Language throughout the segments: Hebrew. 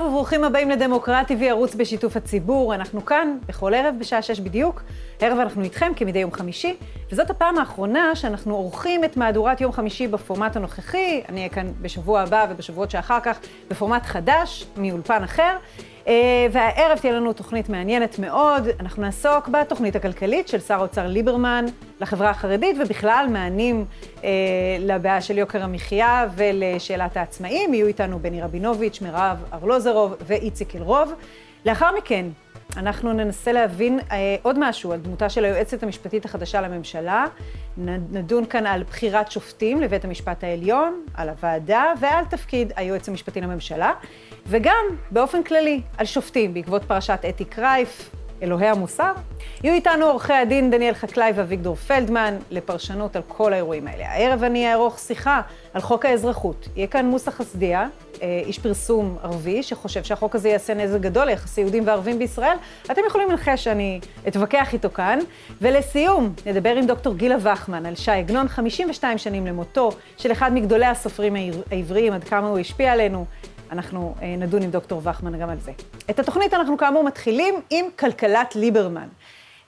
טוב וברוכים הבאים לדמוקרט TV, ערוץ בשיתוף הציבור. אנחנו כאן בכל ערב בשעה שש בדיוק. הערב אנחנו איתכם כמדי יום חמישי, וזאת הפעם האחרונה שאנחנו עורכים את מהדורת יום חמישי בפורמט הנוכחי. אני אהיה כאן בשבוע הבא ובשבועות שאחר כך בפורמט חדש, מאולפן אחר. אה, והערב תהיה לנו תוכנית מעניינת מאוד. אנחנו נעסוק בתוכנית הכלכלית של שר האוצר ליברמן לחברה החרדית, ובכלל מענים אה, לבעיה של יוקר המחיה ולשאלת העצמאים. יהיו איתנו בני רבינוביץ', מירב ארלוזרוב ואיציק אלרוב. לאחר מכן, אנחנו ננסה להבין אה, עוד משהו על דמותה של היועצת המשפטית החדשה לממשלה. נדון כאן על בחירת שופטים לבית המשפט העליון, על הוועדה ועל תפקיד היועץ המשפטי לממשלה, וגם באופן כללי על שופטים בעקבות פרשת אתי קרייף, אלוהי המוסר. יהיו איתנו עורכי הדין דניאל חקלאי ואביגדור פלדמן לפרשנות על כל האירועים האלה. הערב אני אערוך שיחה על חוק האזרחות. יהיה כאן מוסא חסדיה, אה, איש פרסום ערבי, שחושב שהחוק הזה יעשה נזק גדול ליחסי יהודים וערבים בישראל. אתם יכולים לנחש שאני אתווכח איתו כאן. ולסיום, נדבר עם דוקטור גילה וחמן על שי עגנון, 52 שנים למותו של אחד מגדולי הסופרים העבריים, עד כמה הוא השפיע עלינו. אנחנו אה, נדון עם דוקטור וחמן גם על זה. את התוכנית אנחנו כאמור מתחילים עם כלכלת ליברמן.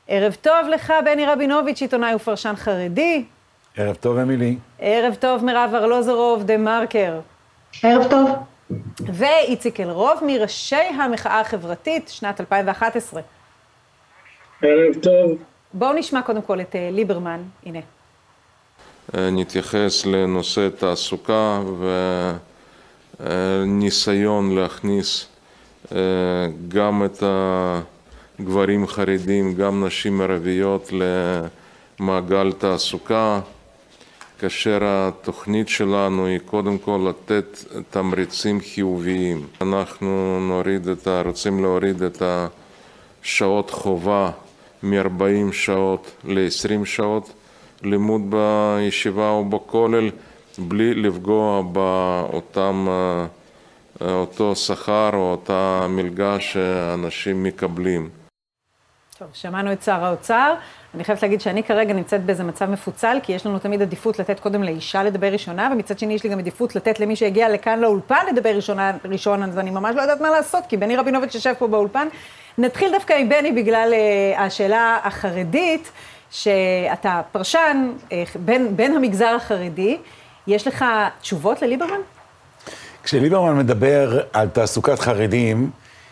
ערב טוב לך, בני רבינוביץ', עיתונאי ופרשן חרדי. ערב טוב, אמילי. ערב טוב, מירב ארלוזרוב, דה מרקר. ערב טוב. ואיציק אלרוב, מראשי המחאה החברתית, שנת 2011. ערב טוב. בואו נשמע קודם כל את אה, ליברמן, הנה. נתייחס לנושא תעסוקה וניסיון להכניס אה, גם את הגברים חרדים, גם נשים ערביות למעגל תעסוקה. כאשר התוכנית שלנו היא קודם כל לתת תמריצים חיוביים. אנחנו נוריד את ה... רוצים להוריד את השעות חובה מ-40 שעות ל-20 שעות לימוד בישיבה או בכולל, בלי לפגוע באותם, אותו שכר או אותה מלגה שאנשים מקבלים. טוב, שמענו את שר האוצר. אני חייבת להגיד שאני כרגע נמצאת באיזה מצב מפוצל, כי יש לנו תמיד עדיפות לתת קודם לאישה לדבר ראשונה, ומצד שני יש לי גם עדיפות לתת למי שהגיע לכאן לאולפן לדבר ראשונה, ראשון, אז אני ממש לא יודעת מה לעשות, כי בני רבינוביץ' יושב פה באולפן. נתחיל דווקא עם בני בגלל uh, השאלה החרדית, שאתה פרשן uh, בין, בין המגזר החרדי. יש לך תשובות לליברמן? כשליברמן מדבר על תעסוקת חרדים,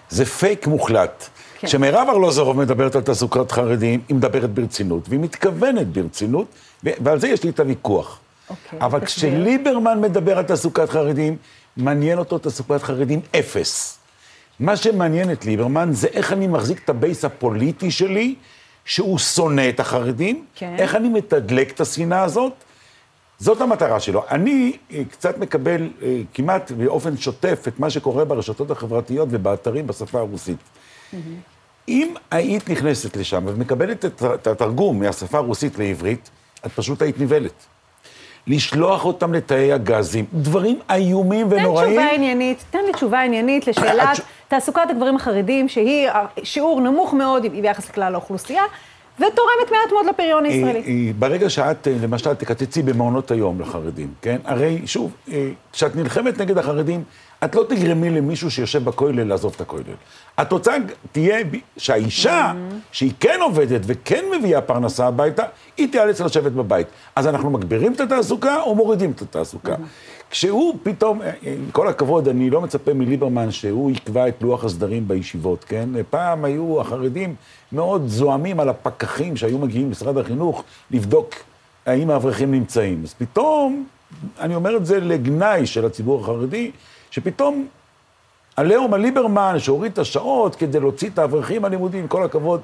זה פייק מוחלט. כן. כשמירב ארלוזרוב מדברת על תעסוקת חרדים, היא מדברת ברצינות, והיא מתכוונת ברצינות, ועל זה יש לי את הוויכוח. אוקיי, אבל כשליברמן מדבר על תעסוקת חרדים, מעניין אותו תעסוקת חרדים אפס. מה שמעניין את ליברמן זה איך אני מחזיק את ה base הפוליטי שלי, שהוא שונא את החרדים, כן. איך אני מתדלק את השנאה הזאת. זאת המטרה שלו. אני אה, קצת מקבל אה, כמעט באופן שוטף את מה שקורה ברשתות החברתיות ובאתרים בשפה הרוסית. אם היית נכנסת לשם ומקבלת את התרגום מהשפה הרוסית לעברית, את פשוט היית נבלת. לשלוח אותם לתאי הגזים, דברים איומים ונוראים. תן תשובה עניינית, תן לי תשובה עניינית לשאלת תעסוקת הגברים החרדים, שהיא שיעור נמוך מאוד ביחס לכלל האוכלוסייה, ותורמת מעט מאוד לפריון הישראלי. ברגע שאת, למשל, תקצצי במעונות היום לחרדים, כן? הרי, שוב, כשאת נלחמת נגד החרדים, את לא תגרמי למישהו שיושב בכולל לעזוב את הכולל. התוצאה תהיה שהאישה, שהיא כן עובדת וכן מביאה פרנסה הביתה, היא תיאלץ לשבת בבית. אז אנחנו מגבירים את התעסוקה או מורידים את התעסוקה. כשהוא פתאום, אה, עם כל הכבוד, אני לא מצפה מליברמן שהוא יקבע את לוח הסדרים בישיבות, כן? פעם היו החרדים מאוד זועמים על הפקחים שהיו מגיעים למשרד החינוך לבדוק האם האברכים נמצאים. אז פתאום, אני אומר את זה לגנאי של הציבור החרדי, שפתאום עליהום על ליברמן, שהוריד את השעות כדי להוציא את האברכים הלימודים, כל הכבוד,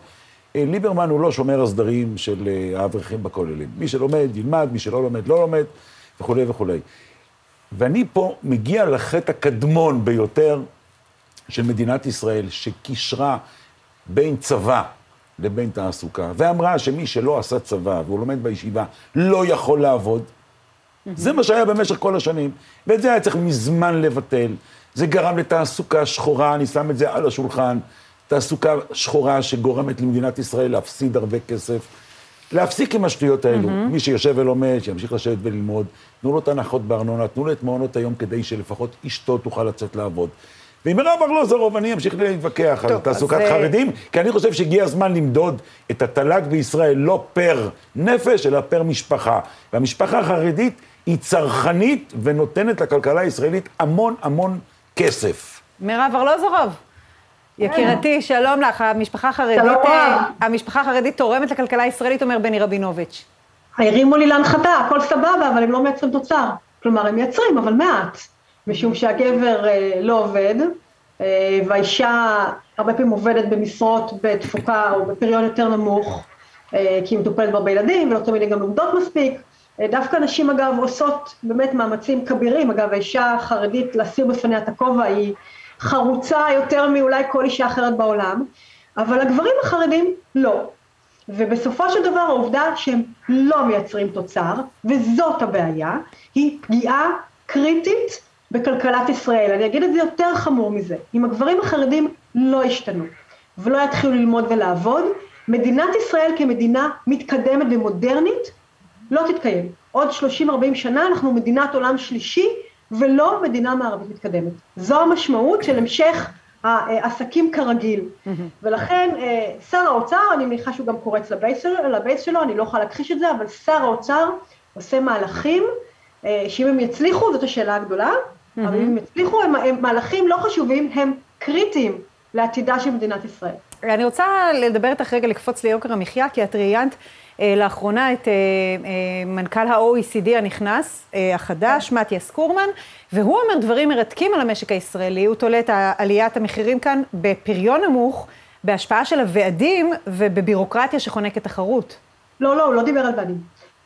אה, ליברמן הוא לא שומר הסדרים של אה, האברכים בכוללים. מי שלומד, ילמד, מי שלא לומד, לא לומד, וכולי וכולי. ואני פה מגיע לחטא הקדמון ביותר של מדינת ישראל, שקישרה בין צבא לבין תעסוקה, ואמרה שמי שלא עשה צבא והוא לומד בישיבה לא יכול לעבוד. זה מה שהיה במשך כל השנים, ואת זה היה צריך מזמן לבטל. זה גרם לתעסוקה שחורה, אני שם את זה על השולחן, תעסוקה שחורה שגורמת למדינת ישראל להפסיד הרבה כסף. להפסיק עם השטויות האלו. Mm-hmm. מי שיושב ולומד, שימשיך לשבת וללמוד, תנו לו את ההנחות בארנונה, תנו לו את מעונות היום כדי שלפחות אשתו תוכל לצאת לעבוד. ועם מירב ארלוזורוב אני אמשיך להתווכח על תעסוקת אז, אה, חרדים, כי אני חושב שהגיע הזמן למדוד את התל"ג בישראל לא פר נפש, אלא פר משפחה. והמשפחה החרדית היא צרכנית ונותנת לכלכלה הישראלית המון המון כסף. מירב ארלוזורוב, יקירתי, שלום לך. המשפחה החרדית, אה. המשפחה החרדית תורמת לכלכלה הישראלית, אומר בני רבינוביץ'. הרימו לי להנחתה, הכל סבבה, אבל הם לא מייצרים תוצר. כלומר, הם מייצרים, אבל מעט. משום שהגבר אה, לא עובד, אה, והאישה הרבה פעמים עובדת במשרות בתפוקה או בפריון יותר נמוך, אה, כי היא מטופלת בהרבה ילדים, ולא תמיד הן גם לומדות מספיק. דווקא נשים, אגב, עושות באמת מאמצים כבירים. אגב, האישה החרדית, להסיר בפניה את הכובע, היא חרוצה יותר מאולי כל אישה אחרת בעולם, אבל הגברים החרדים לא. ובסופו של דבר העובדה שהם לא מייצרים תוצר, וזאת הבעיה, היא פגיעה קריטית בכלכלת ישראל. אני אגיד את זה יותר חמור מזה. אם הגברים החרדים לא ישתנו ולא יתחילו ללמוד ולעבוד, מדינת ישראל כמדינה מתקדמת ומודרנית לא תתקיים. עוד 30-40 שנה אנחנו מדינת עולם שלישי ולא מדינה מערבית מתקדמת. זו המשמעות של המשך העסקים כרגיל. ולכן אה, שר האוצר, אני מניחה שהוא גם קורץ לבייס לבייס שלו, אני לא יכולה להכחיש את זה, אבל שר האוצר עושה מהלכים, אה, שאם הם יצליחו, זאת השאלה הגדולה, אבל אם הם יצליחו, הם, הם מהלכים לא חשובים, הם קריטיים לעתידה של מדינת ישראל. אני רוצה לדבר איתך רגע, לקפוץ ליוקר המחיה, כי את ראיינת אה, לאחרונה את אה, אה, מנכ"ל ה-OECD הנכנס, אה, החדש, מתיאס קורמן, והוא אומר דברים מרתקים על המשק הישראלי, הוא תולה את עליית המחירים כאן בפריון נמוך, בהשפעה של הוועדים ובבירוקרטיה שחונקת תחרות. לא, לא, הוא לא דיבר על ועדים.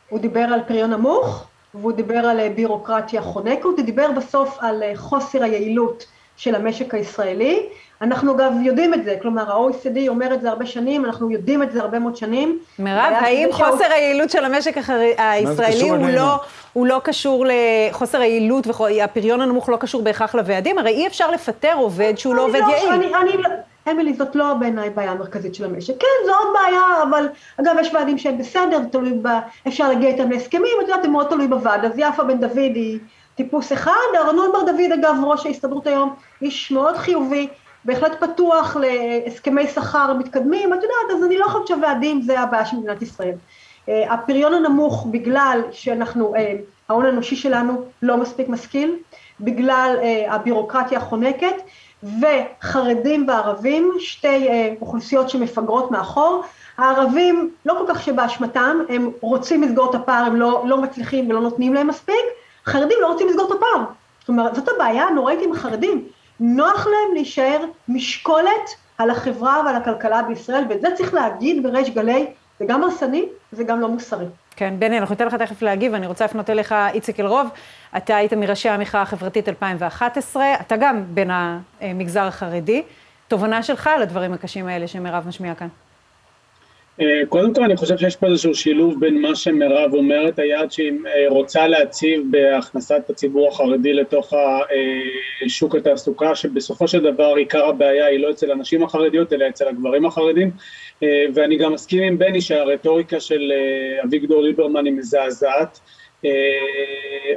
הוא דיבר על פריון נמוך, והוא דיבר על אה, בירוקרטיה חונקת, הוא דיבר בסוף על אה, חוסר היעילות של המשק הישראלי. אנחנו אגב יודעים את זה, כלומר ה-OECD אומר את זה הרבה שנים, אנחנו יודעים את זה הרבה מאוד שנים. מירב, האם חוסר היעילות של המשק החר- הישראלי הוא? לא, הוא לא קשור לחוסר היעילות והפריון הנמוך לא קשור בהכרח לוועדים? הרי אי אפשר לפטר עובד שהוא לא עובד יעיל. אני, אני, לא- אמילי, זאת לא בעיניי בעיה המרכזית של המשק. כן, זו עוד בעיה, אבל אגב, יש ועדים שהם בסדר, זה תלוי ב... אפשר להגיע איתם להסכמים, את יודעת, זה מאוד תלוי בוועד. אז יפה בן דוד היא טיפוס אחד, ארנון בר דוד, אגב, ראש ההסתדרות היום, איש מאוד חיובי, בהחלט פתוח להסכמי שכר מתקדמים, את יודעת, אז אני לא חושבת שהוועדים זה הבעיה של מדינת ישראל. אה, הפריון הנמוך בגלל שאנחנו, אה, ההון האנושי שלנו לא מספיק משכיל, בגלל אה, הבירוקרטיה החונקת, וחרדים וערבים, שתי אה, אוכלוסיות שמפגרות מאחור. הערבים, לא כל כך שבאשמתם, הם רוצים לסגור את הפער, הם לא, לא מצליחים ולא נותנים להם מספיק, חרדים לא רוצים לסגור את הפער. זאת אומרת, זאת הבעיה הנוראית עם החרדים. נוח להם להישאר משקולת על החברה ועל הכלכלה בישראל, ואת זה צריך להגיד בריש גלי, זה גם הרסני, זה גם לא מוסרי. כן, בני, אנחנו ניתן לך תכף להגיב, אני רוצה לפנות אליך, איציק אלרוב, אתה היית מראשי המחאה החברתית 2011, אתה גם בין המגזר החרדי. תובנה שלך על הדברים הקשים האלה שמירב משמיעה כאן. אה, קודם כל אני חושב שיש פה איזשהו שילוב בין מה שמירב אומרת, היעד שהיא אה, רוצה להציב בהכנסת הציבור החרדי לתוך אה, שוק התעסוקה, שבסופו של דבר עיקר הבעיה היא לא אצל הנשים החרדיות אלא אצל הגברים החרדים, ואני גם מסכים עם בני שהרטוריקה של אביגדור ליברמן היא מזעזעת.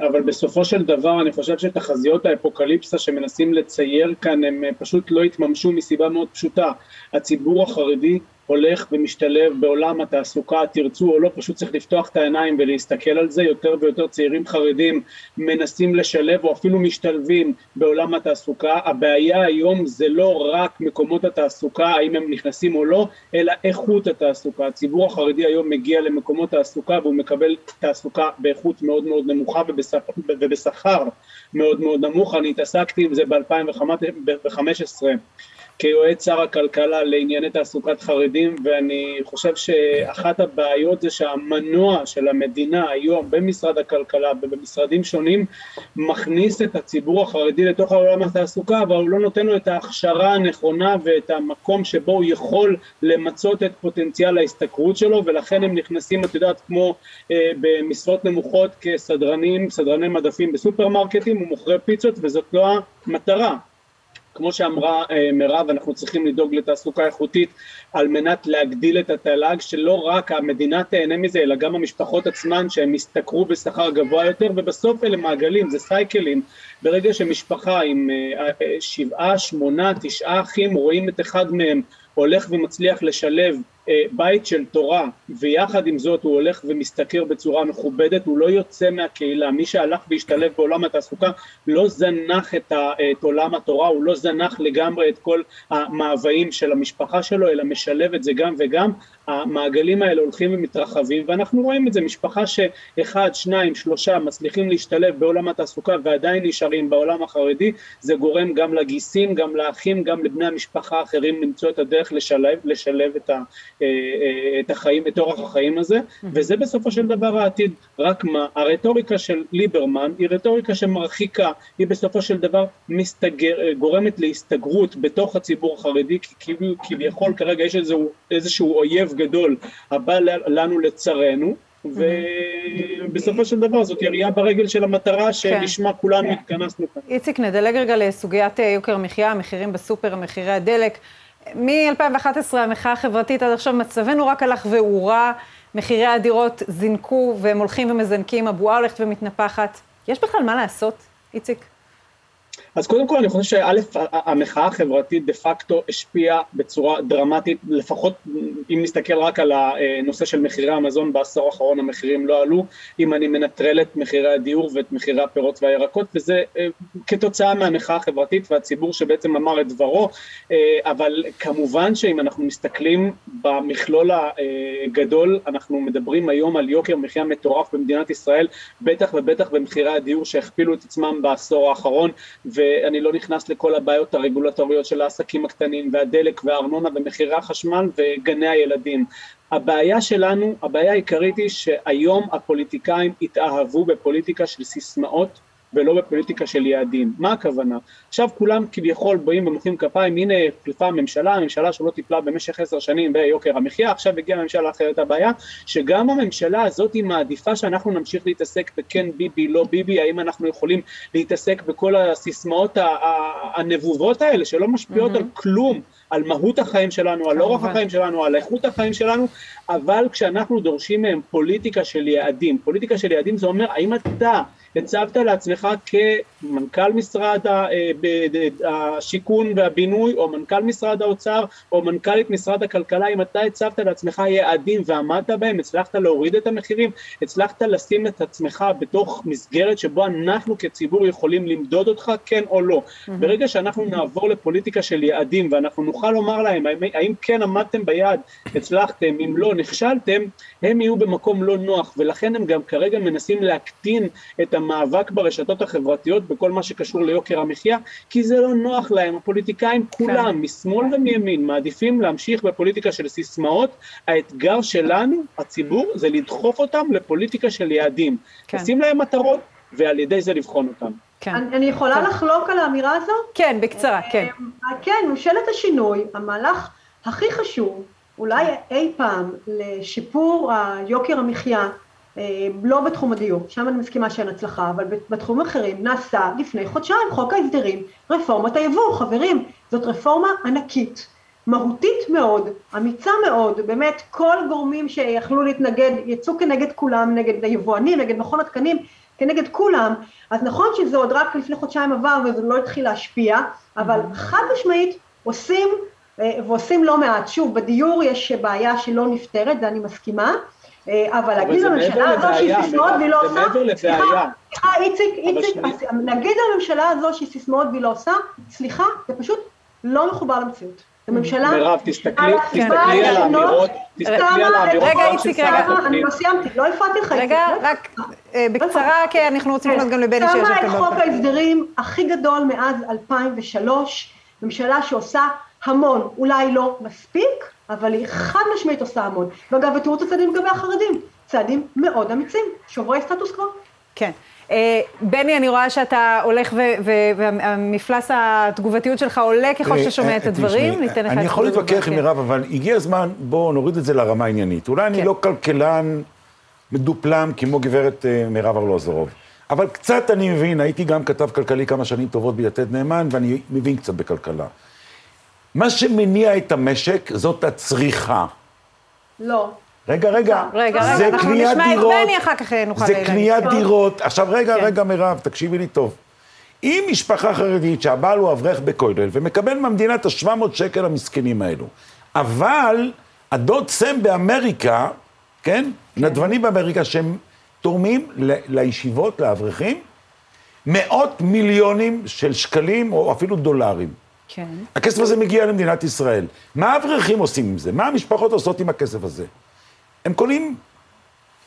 אבל בסופו של דבר אני חושב שתחזיות האפוקליפסה שמנסים לצייר כאן הם פשוט לא התממשו מסיבה מאוד פשוטה. הציבור החרדי הולך ומשתלב בעולם התעסוקה, תרצו או לא, פשוט צריך לפתוח את העיניים ולהסתכל על זה, יותר ויותר צעירים חרדים מנסים לשלב או אפילו משתלבים בעולם התעסוקה, הבעיה היום זה לא רק מקומות התעסוקה, האם הם נכנסים או לא, אלא איכות התעסוקה, הציבור החרדי היום מגיע למקומות תעסוקה והוא מקבל תעסוקה באיכות מאוד מאוד נמוכה ובשכר מאוד מאוד נמוך, אני התעסקתי עם זה ב-2015 כיועץ שר הכלכלה לענייני תעסוקת חרדים ואני חושב שאחת הבעיות זה שהמנוע של המדינה היום במשרד הכלכלה ובמשרדים שונים מכניס את הציבור החרדי לתוך העולם התעסוקה אבל הוא לא נותן לו את ההכשרה הנכונה ואת המקום שבו הוא יכול למצות את פוטנציאל ההשתכרות שלו ולכן הם נכנסים את יודעת כמו אה, במשרות נמוכות כסדרנים, סדרני מדפים בסופרמרקטים ומוכרי פיצות וזאת לא המטרה כמו שאמרה אה, מירב, אנחנו צריכים לדאוג לתעסוקה איכותית על מנת להגדיל את התל"ג, שלא רק המדינה תהנה מזה, אלא גם המשפחות עצמן שהן ישתכרו בשכר גבוה יותר, ובסוף אלה מעגלים, זה סייקלים. ברגע שמשפחה עם אה, אה, שבעה, שמונה, תשעה אחים, רואים את אחד מהם הולך ומצליח לשלב בית של תורה, ויחד עם זאת הוא הולך ומשתכר בצורה מכובדת, הוא לא יוצא מהקהילה, מי שהלך והשתלב בעולם התעסוקה לא זנח את, ה, את עולם התורה, הוא לא זנח לגמרי את כל המאוויים של המשפחה שלו, אלא משלב את זה גם וגם, המעגלים האלה הולכים ומתרחבים, ואנחנו רואים את זה, משפחה שאחד, שניים, שלושה מצליחים להשתלב בעולם התעסוקה ועדיין נשארים בעולם החרדי, זה גורם גם לגיסים, גם לאחים, גם לבני המשפחה האחרים למצוא את הדרך לשלב, לשלב את ה... אה, אה, את החיים, את אורח החיים הזה, וזה בסופו של דבר העתיד. רק מה, הרטוריקה של ליברמן היא רטוריקה שמרחיקה, היא בסופו של דבר מסתגר, אה, גורמת להסתגרות בתוך הציבור החרדי, כי כביכול כרגע יש איזשהו, איזשהו אויב גדול הבא לנו לצרינו, ובסופו של דבר זאת ירייה ברגל של המטרה שלשמה כן. כולנו התכנסנו כאן. איציק, נדלג רגע לסוגיית יוקר המחיה, המחירים בסופר, מחירי הדלק. מ-2011 המחאה החברתית עד עכשיו מצבנו רק הלך והורע, מחירי הדירות זינקו והם הולכים ומזנקים, הבועה הולכת ומתנפחת. יש בכלל מה לעשות, איציק? אז קודם כל אני חושב שא', המחאה החברתית דה פקטו השפיעה בצורה דרמטית, לפחות אם נסתכל רק על הנושא של מחירי המזון בעשור האחרון המחירים לא עלו, אם אני מנטרל את מחירי הדיור ואת מחירי הפירות והירקות, וזה אה, כתוצאה מהמחאה החברתית והציבור שבעצם אמר את דברו, אה, אבל כמובן שאם אנחנו מסתכלים במכלול הגדול, אנחנו מדברים היום על יוקר מחיה מטורף במדינת ישראל, בטח ובטח במחירי הדיור שהכפילו את עצמם בעשור האחרון, ו... ואני לא נכנס לכל הבעיות הרגולטוריות של העסקים הקטנים והדלק והארנונה ומחירי החשמל וגני הילדים. הבעיה שלנו, הבעיה העיקרית היא שהיום הפוליטיקאים התאהבו בפוליטיקה של סיסמאות ולא בפוליטיקה של יעדים. מה הכוונה? עכשיו כולם כביכול באים ומוחאים כפיים, הנה החליפה הממשלה, הממשלה שלא טיפלה במשך עשר שנים ביוקר המחיה, עכשיו הגיעה ממשלה אחרת הבעיה, שגם הממשלה הזאת היא מעדיפה שאנחנו נמשיך להתעסק בכן ביבי, לא ביבי, האם אנחנו יכולים להתעסק בכל הסיסמאות הנבובות האלה שלא משפיעות mm-hmm. על כלום, על מהות החיים שלנו, על אורח החיים שלנו, על איכות החיים שלנו, אבל כשאנחנו דורשים מהם פוליטיקה של יעדים, פוליטיקה של יעדים זה אומר האם אתה הצבת לעצמך כמנכ"ל משרד אה, השיכון והבינוי, או מנכ"ל משרד האוצר, או מנכ"לית משרד הכלכלה, אם אתה הצבת לעצמך יעדים ועמדת בהם, הצלחת להוריד את המחירים, הצלחת לשים את עצמך בתוך מסגרת שבו אנחנו כציבור יכולים למדוד אותך, כן או לא. ברגע שאנחנו נעבור לפוליטיקה של יעדים, ואנחנו נוכל לומר להם האם, כן עמדתם ביעד, הצלחתם, אם לא, נכשלתם, הם יהיו במקום לא נוח, ולכן הם גם כרגע מנסים להקטין את המאבק ברשתות החברתיות בכל מה שקשור ליוקר המחיה, כי זה לא נוח להם, הפוליטיקאים כולם, כן. משמאל ומימין, מעדיפים להמשיך בפוליטיקה של סיסמאות, האתגר שלנו, הציבור, זה לדחוף אותם לפוליטיקה של יעדים, כן. לשים להם מטרות, ועל ידי זה לבחון אותם. כן. אני, אני יכולה כן. לחלוק על האמירה הזו? כן, בקצרה, כן. אה, כן, ממשלת השינוי, המהלך הכי חשוב, אולי אי פעם, לשיפור היוקר המחיה, אה, לא בתחום הדיור, שם אני מסכימה שאין הצלחה, אבל בתחומים אחרים נעשה לפני חודשיים חוק ההסדרים, רפורמת היבוא, חברים, זאת רפורמה ענקית, מהותית מאוד, אמיצה מאוד, באמת כל גורמים שיכלו להתנגד, יצאו כנגד כולם, נגד היבואנים, נגד מכון התקנים, כנגד כולם, אז נכון שזה עוד רק לפני חודשיים עבר וזה לא התחיל להשפיע, אבל חד משמעית עושים אה, ועושים לא מעט. שוב, בדיור יש בעיה שלא נפתרת, זה אני מסכימה, אה, אבל להגיד לממשלה הזו שהיא סיסמאות והיא לא עושה, סליחה, סליחה, איציק, איציק, להגיד לממשלה הזו שהיא סיסמאות והיא לא עושה, סליחה, זה פשוט לא מחובר למציאות. הממשלה... מירב, תסתכלי על האמירות, תסתכלי על האמירות. רגע, איציק, רגע. אני לא סיימתי, לא הפרעתי לך. רגע, רק אה, בקצרה, כי אנחנו רוצים לפנות גם לבני שיושב כאן. שמה את חוק ההסדרים הכי גדול מאז 2003, ממשלה שעושה המון, אולי לא מספיק, אבל היא חד משמעית עושה המון. ואגב, ותראו את הצעדים לגבי החרדים, צעדים מאוד אמיצים, שוברי סטטוס קוו. כן. אה, בני, אני רואה שאתה הולך והמפלס התגובתיות שלך עולה ככל שאתה שומע את הדברים. ניתן לך אני יכול להתווכח עם מירב, אבל הגיע הזמן, בואו נוריד את זה לרמה העניינית. אולי אני כן. לא כלכלן מדופלם כמו גברת אה, מירב ארלוזורוב, אבל קצת אני מבין, הייתי גם כתב כלכלי כמה שנים טובות ביתד נאמן, ואני מבין קצת בכלכלה. מה שמניע את המשק זאת הצריכה. לא. רגע, רגע. רגע, רגע, זה אנחנו קניית נשמע את דירות, בני, אחר כך נוכל זה. קניית טוב. דירות. עכשיו, רגע, כן. רגע, מירב, תקשיבי לי טוב. אם משפחה חרדית שהבעל הוא אברך בכולל ומקבל מהמדינה את ה-700 שקל המסכנים האלו, אבל הדוד סם באמריקה, כן? נדבנים באמריקה שהם תורמים ל- לישיבות, לאברכים, מאות מיליונים של שקלים או אפילו דולרים. כן. הכסף הזה מגיע למדינת ישראל. מה האברכים עושים עם זה? מה המשפחות עושות עם הכסף הזה? הם קונים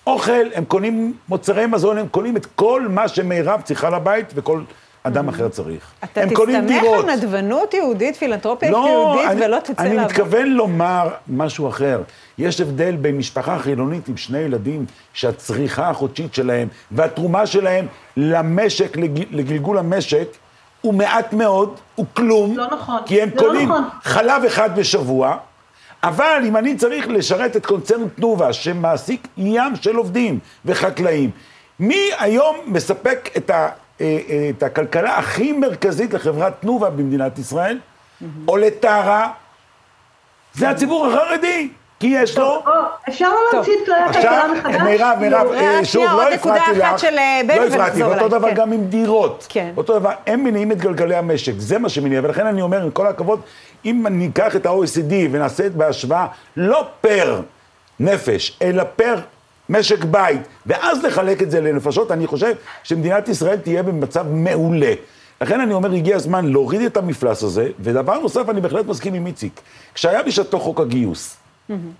אוכל, הם קונים מוצרי מזון, הם קונים את כל מה שמירב צריכה לבית וכל אדם אחר צריך. אתה הם קונים תסתמך דירות. על נדבנות יהודית, פילנטרופיה לא, יהודית, אני, ולא תצא אני לעבוד. מתכוון לומר משהו אחר. יש הבדל בין משפחה חילונית עם שני ילדים, שהצריכה החודשית שלהם והתרומה שלהם למשק, לג, לגלגול המשק, הוא מעט מאוד, הוא כלום. לא נכון. כי הם לא קונים נכון. חלב אחד בשבוע, אבל אם אני צריך לשרת את קונצרן תנובה, שמעסיק ים של עובדים וחקלאים, מי היום מספק את, ה, אה, אה, את הכלכלה הכי מרכזית לחברת תנובה במדינת ישראל, או לטרה? זה הציבור החרדי, כי יש לו... או, אפשר לא להמציא את כללי עכשיו, הכלכלה מחדש? מירב, מירב, לא, אה, רק שוב, לא הפרעתי לך. אה, לא הפרעתי, ואותו דבר כן. גם עם דירות. כן. אותו דבר, הם מניעים את גלגלי המשק, זה מה שמניע, ולכן אני אומר, עם כל הכבוד, אם ניקח את ה-OECD ונעשה את בהשוואה, לא פר נפש, אלא פר משק בית, ואז לחלק את זה לנפשות, אני חושב שמדינת ישראל תהיה במצב מעולה. לכן אני אומר, הגיע הזמן להוריד את המפלס הזה, ודבר נוסף, אני בהחלט מסכים עם איציק. כשהיה בשעתו חוק הגיוס,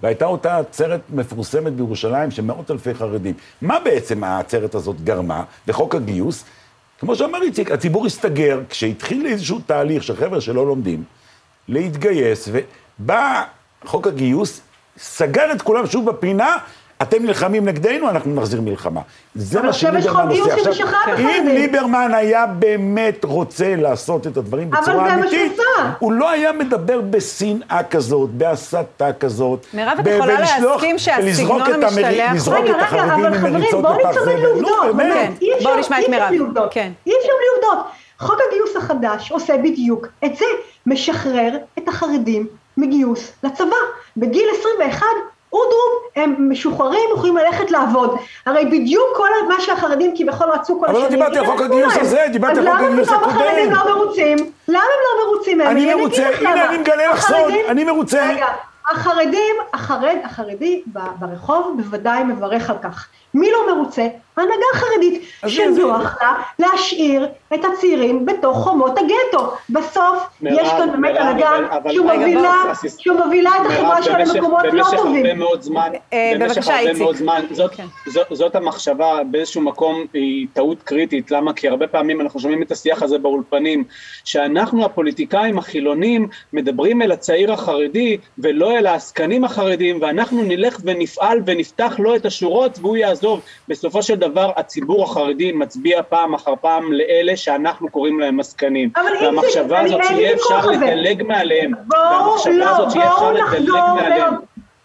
והייתה אותה עצרת מפורסמת בירושלים של מאות אלפי חרדים. מה בעצם העצרת הזאת גרמה לחוק הגיוס? כמו שאמר איציק, הציבור הסתגר כשהתחיל איזשהו תהליך של חבר'ה שלא לומדים, להתגייס, ובא חוק הגיוס, סגר את כולם שוב בפינה, אתם נלחמים נגדנו, אנחנו נחזיר מלחמה. זה אבל מה עכשיו יש שליברמן חוק גיוס עושה. שמשחרר את אם החרדים. ליברמן היה באמת רוצה לעשות את הדברים בצורה אמיתית. הוא לא היה מדבר בשנאה כזאת, בהסתה כזאת. מירב, את יכולה להסכים שהסגנון ולזרוק את המרי- המשתלח- לזרוק רגע, את רגע, החרדים אבל חברים, ממריצות בואו בפח ניצמד זבל. לעובדות. באמת. כן. בואו נשמע את מירב. כן. אי אפשר בלי עובדות. חוק הגיוס החדש עושה בדיוק את זה, משחרר את החרדים מגיוס לצבא. בגיל 21, אודרוב, הם משוחררים, יכולים ללכת לעבוד. הרי בדיוק כל מה שהחרדים כביכול רצו כל אבל לא השנים. דיברתי על חוק הגיוס. הזה, דיברתי על חוק הגיוס אז למה החרדים הקודם. לא מרוצים? למה הם לא מרוצים? אני מרוצה, הנה. אני מגלה לך סוד, אני מרוצה. רגע, החרדים, החרד, החרדי ברחוב בוודאי מברך על כך. מי לא מרוצה? ההנהגה החרדית, אז זה- שנוח לה להשאיר את הצעירים בתוך חומות הגטו. בסוף מירב, יש כאן באמת הנהגה שמובילה את החברה שלה במשך- למקומות לא במשך טובים. הרבה מאוד זמן, אה, במשך הרבה. מאוד זמן. זאת, זאת המחשבה באיזשהו מקום היא טעות קריטית, למה? כי הרבה פעמים אנחנו שומעים את השיח הזה באולפנים, שאנחנו הפוליטיקאים החילונים מדברים אל הצעיר החרדי ולא אל העסקנים החרדים, ואנחנו נלך ונפעל ונפתח לו את השורות והוא יעזוב. בסופו של דבר הציבור החרדי מצביע פעם אחר פעם לאלה שאנחנו קוראים להם עסקנים. והמחשבה אני- הזאת שיהיה אפשר. לדלג מעליהם, והמחשבה לא, הזאת שיהיה אפשר לדלג נחזור, מעליהם.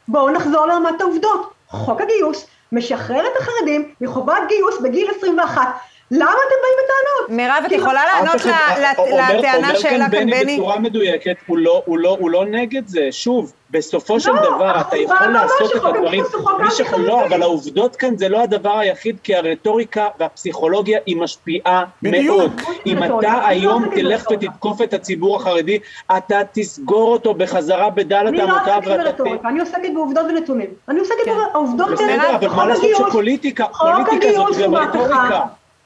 בואו נחזור לרמת העובדות. חוק הגיוס משחרר את החרדים מחובת גיוס בגיל 21. למה אתם באים בטענות? מירב, את כי- יכולה לענות אף אחד- ל- ל- אומר- לטענה שהעלה כאן אומר בני? בצורה מדויקת, הוא לא, הוא, לא, הוא לא נגד זה. שוב, בסופו של לא, דבר אתה יכול לעשות את הדברים, לא. אבל העובדות כאן זה לא הדבר היחיד, כי הרטוריקה והפסיכולוגיה היא משפיעה. מאוד. אם אתה היום תלך. ותתקוף את הציבור החרדי, אתה תסגור אותו בחזרה בדלת אני לא אמותיו עוסקת ואתה... ברטוריקה, אני עוסקת בעובדות ונתונים. אני עוסקת כן. בעובדות בסדר, אבל מה לעשות שפוליטיקה, פוליטיקה זאת גם רטוריקה.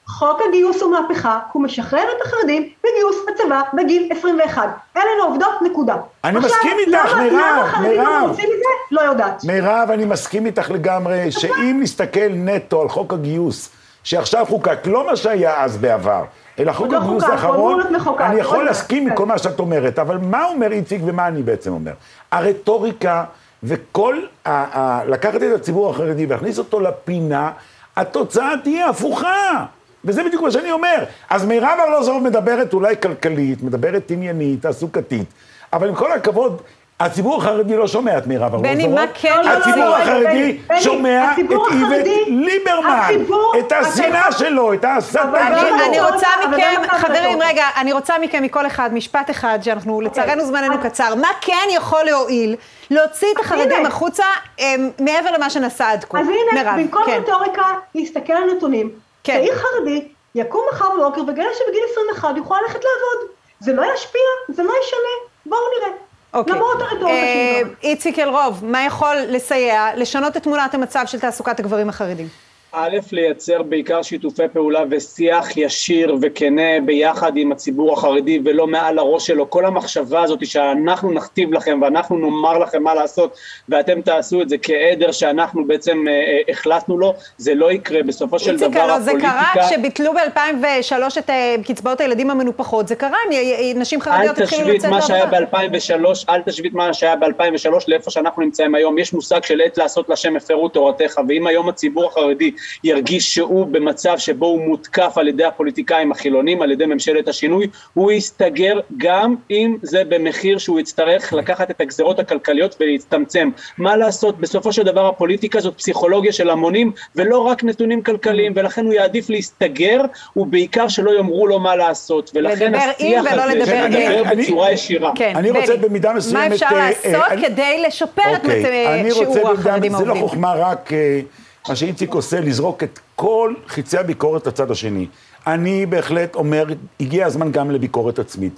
חוק הגיוס הוא מהפכה, הוא משחרר את החרדים בגיוס לצבא בגיל 21. אלה העובדות, נקודה. אני עכשיו, מסכים איתך, למה- מירב, למה החרדים לא מירב. מרוצים מזה? לא יודעת. מירב, אני מסכים איתך לגמרי, שאם נסתכל נטו על חוק הגיוס, שעכשיו חוקק, לא מה שהיה אז בעבר, אלא חוק לא הגיוס האחרון, אני יכול להסכים עם. כל מה שאת אומרת, אבל מה אומר איציק ומה אני בעצם אומר? הרטוריקה וכל, ה- ה- לקחת את הציבור החרדי ולהכניס אותו לפינה, התוצאה תהיה הפוכה. וזה בדיוק מה שאני אומר. אז מירב ארלוזורוב מדברת אולי כלכלית, מדברת עניינית, תעסוקתית, אבל עם כל הכבוד, הציבור החרדי לא שומע את מירב ארלוזורוב. בני, מה כן הציבור החרדי שומע את איווט ליברמן, את השנאה שלו, את ההסתה שלו. אני רוצה מכם, חברים. רגע, אני רוצה מכם מכל אחד משפט אחד, שאנחנו, לצערנו זמננו קצר, מה כן יכול להועיל להוציא את החרדים. החוצה אמ, מעבר למה שנעשה עד כה? אז הנה, במקום כן. רטוריקה, להסתכל על נתונים. כן. צעיר חרדי יקום מחר בבוקר ויגלה שבגיל 21 יוכל ללכת לעבוד. זה לא ישפיע, זה לא ישנה, בואו נראה. אוקיי. למרות הרטוריקה אה, גם. איציק אלרוב, מה יכול לסייע לשנות את תמונת המצב של תעסוקת הגברים החרדים? א', לייצר בעיקר שיתופי פעולה ושיח ישיר וכנה ביחד עם הציבור החרדי ולא מעל הראש שלו. כל המחשבה הזאת שאנחנו נכתיב לכם ואנחנו נאמר לכם מה לעשות ואתם תעשו את זה כעדר שאנחנו בעצם אה, אה, החלטנו לו, זה לא יקרה. בסופו של דבר זה הפוליטיקה... קרה כשביטלו ב-2003 את אה, קצבאות הילדים המנופחות, זה קרה, מ- נשים אל חרדיות התחילו תשווית לצאת מה שהיה לעבודה. ב-2003, אל תשווית מה שהיה ב-2003 לאיפה שאנחנו נמצאים היום. יש מושג של עת לעשות לשם הפרו תורתך, ואם היום הציבור החרדי ירגיש שהוא במצב שבו הוא מותקף על ידי הפוליטיקאים החילונים, על ידי ממשלת השינוי, הוא יסתגר גם אם זה במחיר שהוא יצטרך לקחת את הגזרות הכלכליות ולהצטמצם. מה לעשות, בסופו של דבר הפוליטיקה זאת פסיכולוגיה של המונים, ולא רק נתונים כלכליים, ולכן הוא יעדיף להסתגר, ובעיקר שלא יאמרו לו מה לעשות. ולכן לדבר עם השיח ולא הזה, לדבר עם. בצורה ישירה. כן, אני רוצה במידה מסוימת, מה אפשר אה, לעשות אה, אני- כדי לשפר את אוקיי, רוצה שיעור החרדים זה לא העובדים? חוכמה רק אה, מה שאיציק עושה, לזרוק את כל חיצי הביקורת לצד השני. אני בהחלט אומר, הגיע הזמן גם לביקורת עצמית.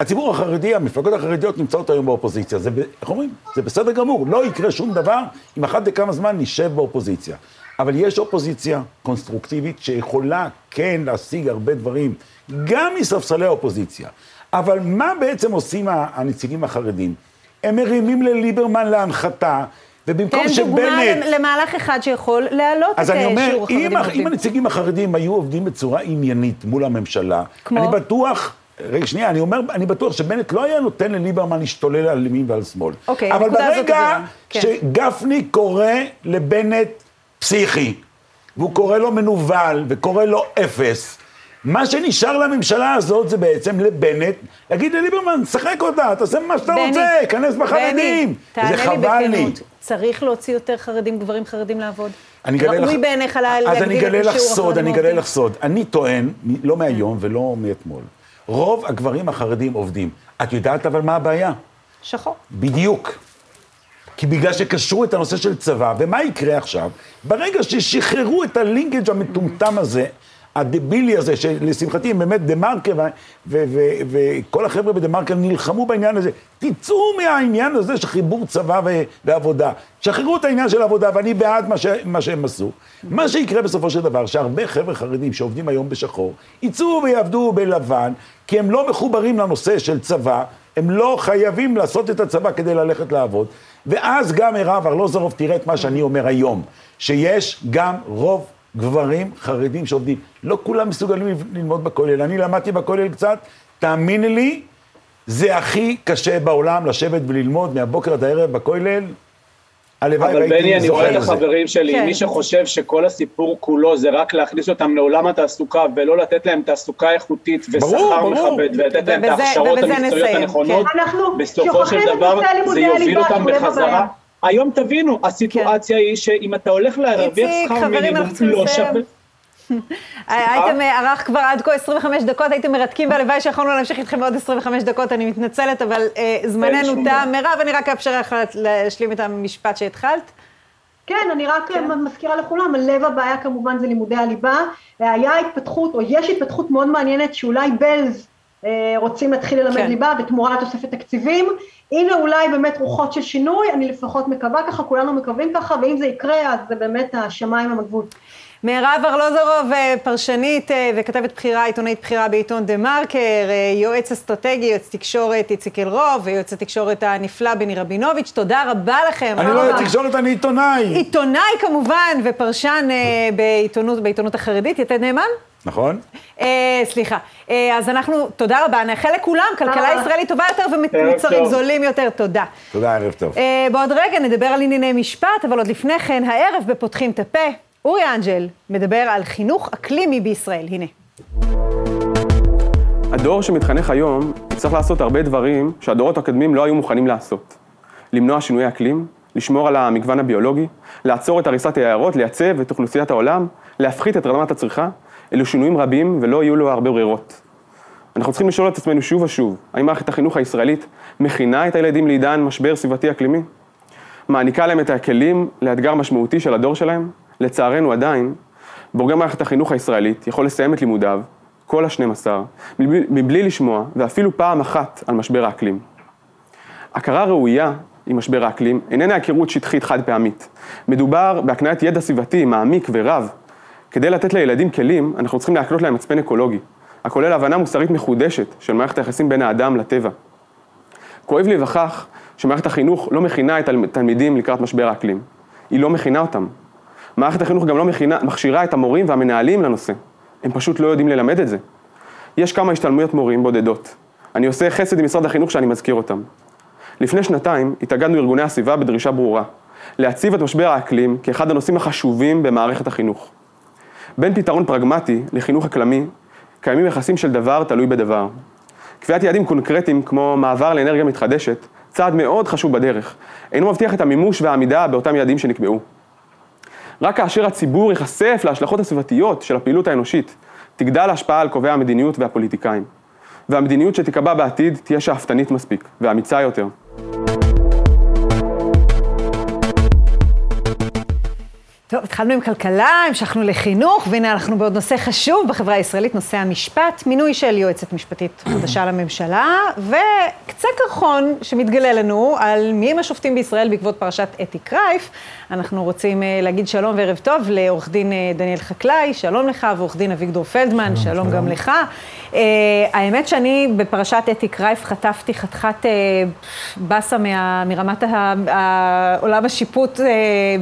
הציבור החרדי, המפלגות החרדיות נמצאות היום באופוזיציה. זה, איך אומרים? זה בסדר גמור. לא יקרה שום דבר אם אחת לכמה זמן נשב באופוזיציה. אבל יש אופוזיציה קונסטרוקטיבית שיכולה כן להשיג הרבה דברים, גם מספסלי האופוזיציה. אבל מה בעצם עושים הנציגים החרדים? הם מרימים לליברמן להנחתה, ובמקום תן שבנט... דוגמה למהלך אחד שיכול להעלות את אז אני אה, אומר, שיעור אם, החרדים אם העובדים. הנציגים החרדים היו עובדים בצורה עניינית מול הממשלה, כמו? אני בטוח, רגע, שנייה, אני אומר, אני בטוח שבנט לא היה נותן לליברמן להשתולל על ימין ועל שמאל. אוקיי, אבל ברגע כן. שגפני קורא לבנט פסיכי, והוא קורא לו מנוול, וקורא לו אפס, מה שנשאר לממשלה הזאת זה בעצם לבנט, להגיד לליברמן, שחק אותה, תעשה מה שאתה בני, רוצה, כנס בחרדים. בני, תענה לי חבל לי. צריך להוציא יותר חרדים, גברים חרדים לעבוד? אני אגלה לך... ראוי בעיניך לה- אז אני להגדיל אגלה את לך שיעור סוד, החרדים אני אגלה? לך סוד. אני טוען, לא מהיום ולא מאתמול, רוב הגברים החרדים עובדים. את יודעת אבל מה הבעיה? שחור. בדיוק. כי בגלל שקשרו את הנושא של צבא, ומה יקרה עכשיו? ברגע ששחררו את הלינקג' המטומטם הזה, הדבילי הזה, שלשמחתי הם באמת דה מרקר, וכל החבר'ה בדה מרקר נלחמו בעניין הזה. תצאו מהעניין הזה של חיבור צבא ועבודה. שחררו את העניין של העבודה, ואני בעד מה, ש- מה שהם עשו. מה שיקרה בסופו של דבר, שהרבה חבר'ה חרדים שעובדים היום בשחור, יצאו ויעבדו בלבן, כי הם לא מחוברים לנושא של צבא, הם לא חייבים לעשות את הצבא כדי ללכת לעבוד. ואז גם מירב ארלוזורוב תראה את מה שאני אומר היום, שיש גם רוב גברים חרדים שעובדים. לא כולם מסוגלים ללמוד בכולל. אני למדתי בכולל קצת, תאמיני לי, זה הכי קשה בעולם לשבת וללמוד מהבוקר עד הערב בכולל. הלוואי אבל בני, והייתי אני רואה זוכר את. החברים שלי, כן. מי שחושב שכל הסיפור כולו זה רק להכניס אותם לעולם התעסוקה ולא לתת להם תעסוקה איכותית ברור, ושכר ברור. מכבד ולתת להם את ההכשרות המקצועיות הנכונות, כן. אנחנו בסופו של את דבר זה יוביל אותם בחזרה. היום תבינו, הסיטואציה היא שאם אתה הולך להרוויח שכר מינימום, לא. שווה. הייתם אה, ערך כבר עד כה 25 דקות, הייתם מרתקים, והלוואי שיכולנו להמשיך איתכם עוד 25 דקות, אני מתנצלת, אבל אה, זמננו תם. מירב, אני רק אאפשר לך להשלים את המשפט שהתחלת. כן, אני רק מזכירה לכולם, לב הבעיה כמובן זה לימודי הליבה. היה התפתחות, או יש התפתחות מאוד מעניינת, שאולי בלז אה, רוצים להתחיל ללמד כן. ליבה בתמורה לתוספת תקציבים. הנה אולי באמת רוחות של שינוי, אני לפחות מקווה ככה, כולנו מקווים ככה, ואם זה יקרה, אז זה באמת השמיים הם הגבול. מירב ארלוזורוב, אה, פרשנית אה, וכתבת בכירה, עיתונאית בכירה בעיתון דה מרקר, אה, יועץ אסטרטגי, יועץ תקשורת איציק אלרוב, ויועץ התקשורת הנפלא בני רבינוביץ', תודה רבה לכם. אני לא יודע תקשורת, אני עיתונאי. עיתונאי כמובן, ופרשן בעיתונות, בעיתונות החרדית, יתד נאמן? נכון? אה, סליחה. אה, אז אנחנו, תודה רבה, נאחל לכולם, כלכלה רבה. ישראלית טובה יותר ומוצרים. זולים יותר, תודה. תודה, ערב טוב. אה, בעוד רגע נדבר על ענייני משפט, אבל עוד לפני כן, הערב בפותחים את הפה, אורי אנג'ל מדבר על חינוך אקלימי בישראל. הנה. הדור שמתחנך היום יצטרך לעשות הרבה דברים שהדורות הקודמים לא היו מוכנים לעשות. למנוע שינוי אקלים, לשמור על המגוון הביולוגי, לעצור את הריסת היערות, לייצב את אוכלוסיית העולם, להפחית את רמת הצריכה, אלו שינויים רבים ולא יהיו לו הרבה ברירות. אנחנו צריכים לשאול את עצמנו שוב ושוב, האם מערכת החינוך הישראלית מכינה את הילדים לעידן משבר סביבתי אקלימי? מעניקה להם את הכלים לאתגר משמעותי של הדור שלהם? לצערנו עדיין, בוגר מערכת החינוך הישראלית יכול לסיים את לימודיו, כל השנים עשר, מבלי, מבלי לשמוע, ואפילו פעם אחת, על משבר האקלים. הכרה ראויה עם משבר האקלים איננה היכרות שטחית חד פעמית. מדובר בהקניית ידע סביבתי מעמיק ורב. כדי לתת לילדים כלים, אנחנו צריכים להקנות להם מצפן אקולוגי, הכולל הבנה מוסרית מחודשת של מערכת היחסים בין האדם לטבע. כואב לי וכך שמערכת החינוך לא מכינה את התלמידים לקראת משבר האקלים. היא לא מכינה אותם. מערכת החינוך גם לא מכינה, מכשירה את המורים והמנהלים לנושא. הם פשוט לא יודעים ללמד את זה. יש כמה השתלמויות מורים בודדות. אני עושה חסד עם משרד החינוך שאני מזכיר אותם. לפני שנתיים התאגדנו ארגוני הסביבה בדרישה ברורה, להציב את משבר האקלים כאחד הנושאים החשובים במערכת החינוך. בין פתרון פרגמטי לחינוך אקלמי, קיימים יחסים של דבר תלוי בדבר. קביעת יעדים קונקרטיים כמו מעבר לאנרגיה מתחדשת, צעד מאוד חשוב בדרך, אינו מבטיח את המימוש והעמידה באותם יעדים שנקבעו. רק כאשר הציבור ייחשף להשלכות הסביבתיות של הפעילות האנושית, תגדל ההשפעה על קובעי המדיניות והפוליטיקאים. והמדיניות שתיקבע בעתיד תהיה שאפתנית מספיק ואמיצה יותר. טוב, התחלנו עם כלכלה, המשכנו לחינוך, והנה אנחנו בעוד נושא חשוב בחברה הישראלית, נושא המשפט, מינוי של יועצת משפטית חדשה לממשלה, וקצה קרחון שמתגלה לנו על מי הם השופטים בישראל בעקבות פרשת אתי קרייף. אנחנו רוצים uh, להגיד שלום וערב טוב לעורך דין uh, דניאל חקלאי, שלום לך, ועורך דין אביגדור פלדמן, שלום, שלום גם לך. Uh, האמת שאני בפרשת אתי קרייף חטפתי חתיכת uh, באסה מרמת העולם השיפוט uh,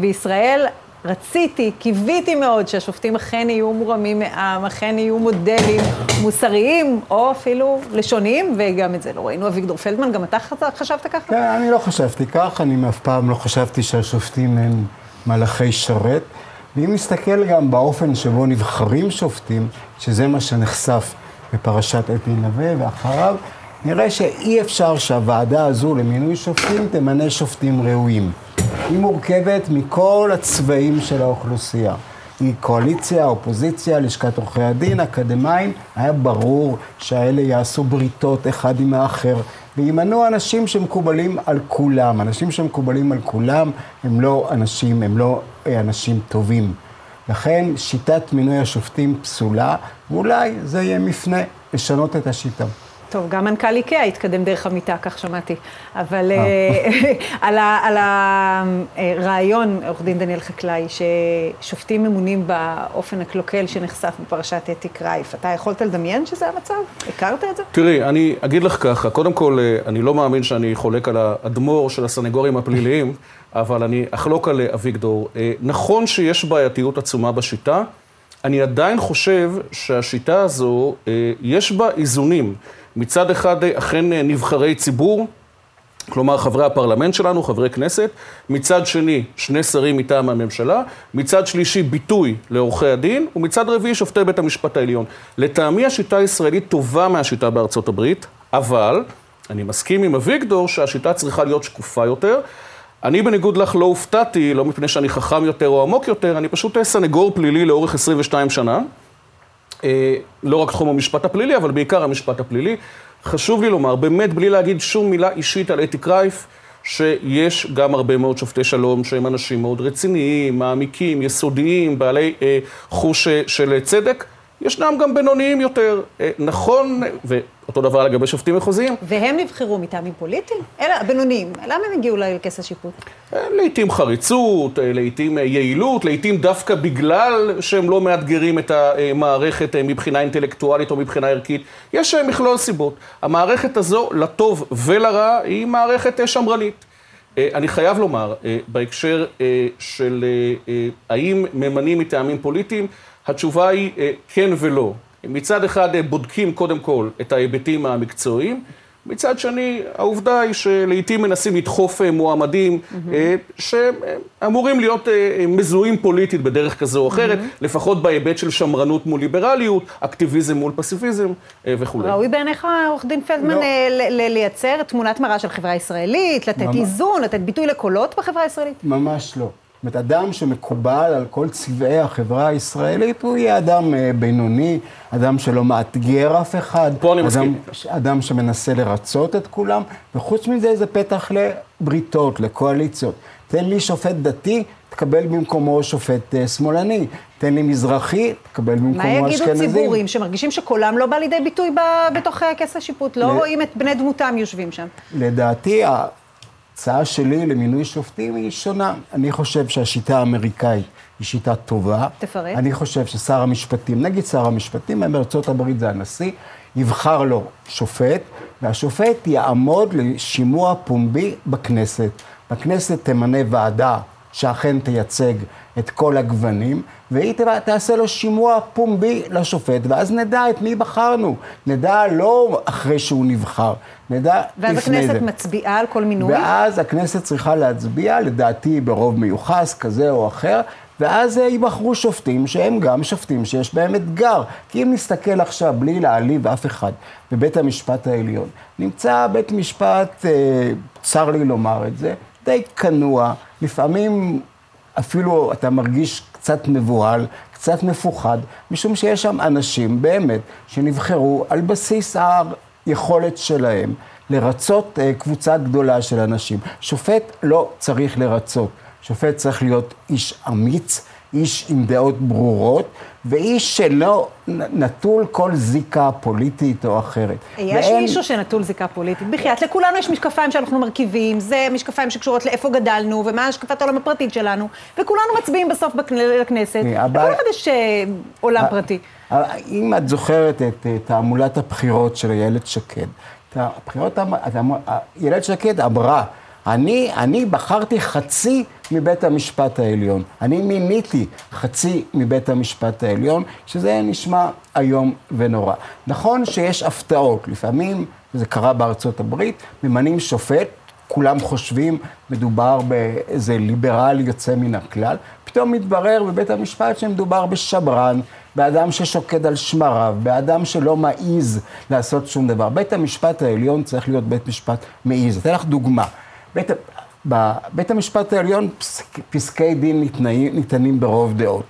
בישראל. רציתי, קיוויתי מאוד שהשופטים אכן יהיו מורמים מעם, אכן יהיו מודלים מוסריים, או אפילו לשוניים, וגם את זה לא ראינו. אביגדור פלדמן, גם אתה חשבת ככה? כן, אני לא חשבתי כך, אני אף פעם לא חשבתי שהשופטים הם מלאכי שרת. ואם נסתכל גם באופן שבו נבחרים שופטים, שזה מה שנחשף בפרשת אתי נווה, ואחריו, נראה שאי אפשר שהוועדה הזו למינוי שופטים תמנה שופטים ראויים. היא מורכבת מכל הצבעים של האוכלוסייה. היא קואליציה, אופוזיציה, לשכת עורכי הדין, אקדמאים, היה ברור שהאלה יעשו בריתות אחד עם האחר, וימנו אנשים שמקובלים על כולם. אנשים שמקובלים על כולם הם לא אנשים, הם לא אה, אנשים טובים. לכן שיטת מינוי השופטים פסולה, ואולי זה יהיה מפנה לשנות את השיטה. טוב, גם מנכ"ל איקאה התקדם דרך המיטה, כך שמעתי. אבל אה. על הרעיון, עורך דין דניאל חקלאי, ששופטים ממונים באופן הקלוקל שנחשף בפרשת אתי קרייף, אתה יכולת לדמיין שזה המצב? הכרת את זה? תראי, אני אגיד לך ככה, קודם כל, אה, אני לא מאמין שאני חולק על האדמו"ר של הסנגורים הפליליים, אבל אני אחלוק על אביגדור. אה, נכון שיש בעייתיות עצומה בשיטה, אני עדיין חושב שהשיטה הזו, יש בה איזונים. מצד אחד אכן נבחרי ציבור, כלומר חברי הפרלמנט שלנו, חברי כנסת, מצד שני שני שרים מטעם הממשלה, מצד שלישי ביטוי לעורכי הדין, ומצד רביעי שופטי בית המשפט העליון. לטעמי השיטה הישראלית טובה מהשיטה בארצות הברית, אבל אני מסכים עם אביגדור שהשיטה צריכה להיות שקופה יותר. אני בניגוד לך לא הופתעתי, לא מפני שאני חכם יותר או עמוק יותר, אני פשוט סנגור פלילי לאורך 22 שנה. אה, לא רק תחום המשפט הפלילי, אבל בעיקר המשפט הפלילי. חשוב לי לומר, באמת בלי להגיד שום מילה אישית על אתי קרייף, שיש גם הרבה מאוד שופטי שלום שהם אנשים מאוד רציניים, מעמיקים, יסודיים, בעלי אה, חוש אה, של צדק. ישנם גם בינוניים יותר. אה, נכון, ואותו דבר לגבי שופטים מחוזיים. והם נבחרו מטעמים פוליטיים? אלה הבינוניים, למה הם הגיעו לכס השיפוט? אה, לעתים חריצות, אה, לעתים יעילות, לעתים דווקא בגלל שהם לא מאתגרים את המערכת מבחינה אינטלקטואלית או מבחינה ערכית. יש מכלול סיבות. המערכת הזו, לטוב ולרע, היא מערכת שמרנית. אני חייב לומר, בהקשר של האם ממנים מטעמים פוליטיים, התשובה היא כן ולא. מצד אחד בודקים קודם כל את ההיבטים המקצועיים, מצד שני, העובדה היא שלעיתים מנסים לדחוף אה, מועמדים אה, שאמורים להיות אה, מזוהים פוליטית בדרך כזו או אחרת, לפחות בהיבט של שמרנות מול ליברליות, אקטיביזם מול פסיפיזם וכולי. ראוי בעיניך, עורך דין פלדמן, לא. אה, לייצר תמונת מראה של חברה ישראלית, לתת ממש. איזון, לתת ביטוי לקולות בחברה הישראלית? ממש לא. זאת אומרת, אדם שמקובל על כל צבעי החברה הישראלית, הוא יהיה אדם אה, בינוני, אדם שלא מאתגר אף אחד. פה אני אדם, מסכים. אדם שמנסה לרצות את כולם, וחוץ מזה זה פתח לבריתות, לקואליציות. תן לי שופט דתי, תקבל במקומו שופט אה, שמאלני. תן לי מזרחי, תקבל מה במקומו יגידו אשכנזים. ציבורים שמרגישים שקולם לא בא לידי ביטוי ב- בתוך כס השיפוט? לא ל- רואים את בני דמותם יושבים שם. לדעתי, ההצעה שלי למינוי שופטים היא שונה. אני חושב שהשיטה האמריקאית היא שיטה טובה. תפרט. אני חושב ששר המשפטים, נגיד שר המשפטים, בארצות הברית זה הנשיא, יבחר לו שופט, והשופט יעמוד לשימוע פומבי בכנסת. בכנסת תמנה ועדה שאכן תייצג את כל הגוונים, והיא תעשה לו שימוע פומבי לשופט, ואז נדע את מי בחרנו. נדע לא אחרי שהוא נבחר, נדע ואז לפני הכנסת זה. מצביעה על כל מינוי? ואז הכנסת צריכה להצביע, לדעתי ברוב מיוחס כזה או אחר, ואז ייבחרו שופטים שהם גם שופטים שיש בהם אתגר. כי אם נסתכל עכשיו, בלי להעליב אף אחד, בבית המשפט העליון, נמצא בית משפט, אה, צר לי לומר את זה, די כנוע, לפעמים אפילו אתה מרגיש קצת מבוהל, קצת מפוחד, משום שיש שם אנשים באמת שנבחרו על בסיס היכולת שלהם לרצות אה, קבוצה גדולה של אנשים. שופט לא צריך לרצות, שופט צריך להיות איש אמיץ, איש עם דעות ברורות, ואיש שלא נטול כל זיקה פוליטית או אחרת. יש ואין- מישהו שנטול זיקה פוליטית. בחייאת, לכולנו יש משקפיים שאנחנו מרכיבים, זה משקפיים שקשורות לאיפה גדלנו, ומה השקפת העולם הפרטית שלנו, וכולנו מצביעים בסוף לכנסת, לכל אחד יש אה, עולם פרטי. אם את זוכרת את אה, תעמולת הבחירות של איילת שקד, הבחירות, איילת שקד אמרה, אני, אני בחרתי חצי מבית המשפט העליון. אני מיניתי חצי מבית המשפט העליון, שזה נשמע איום ונורא. נכון שיש הפתעות, לפעמים, זה קרה בארצות הברית, ממנים שופט, כולם חושבים, מדובר באיזה ליברל יוצא מן הכלל, פתאום מתברר בבית המשפט שמדובר בשברן, באדם ששוקד על שמריו, באדם שלא מעז לעשות שום דבר. בית המשפט העליון צריך להיות בית משפט מעז. אתן לך דוגמה. בית, בבית המשפט העליון פסק, פסקי דין ניתנים, ניתנים ברוב דעות.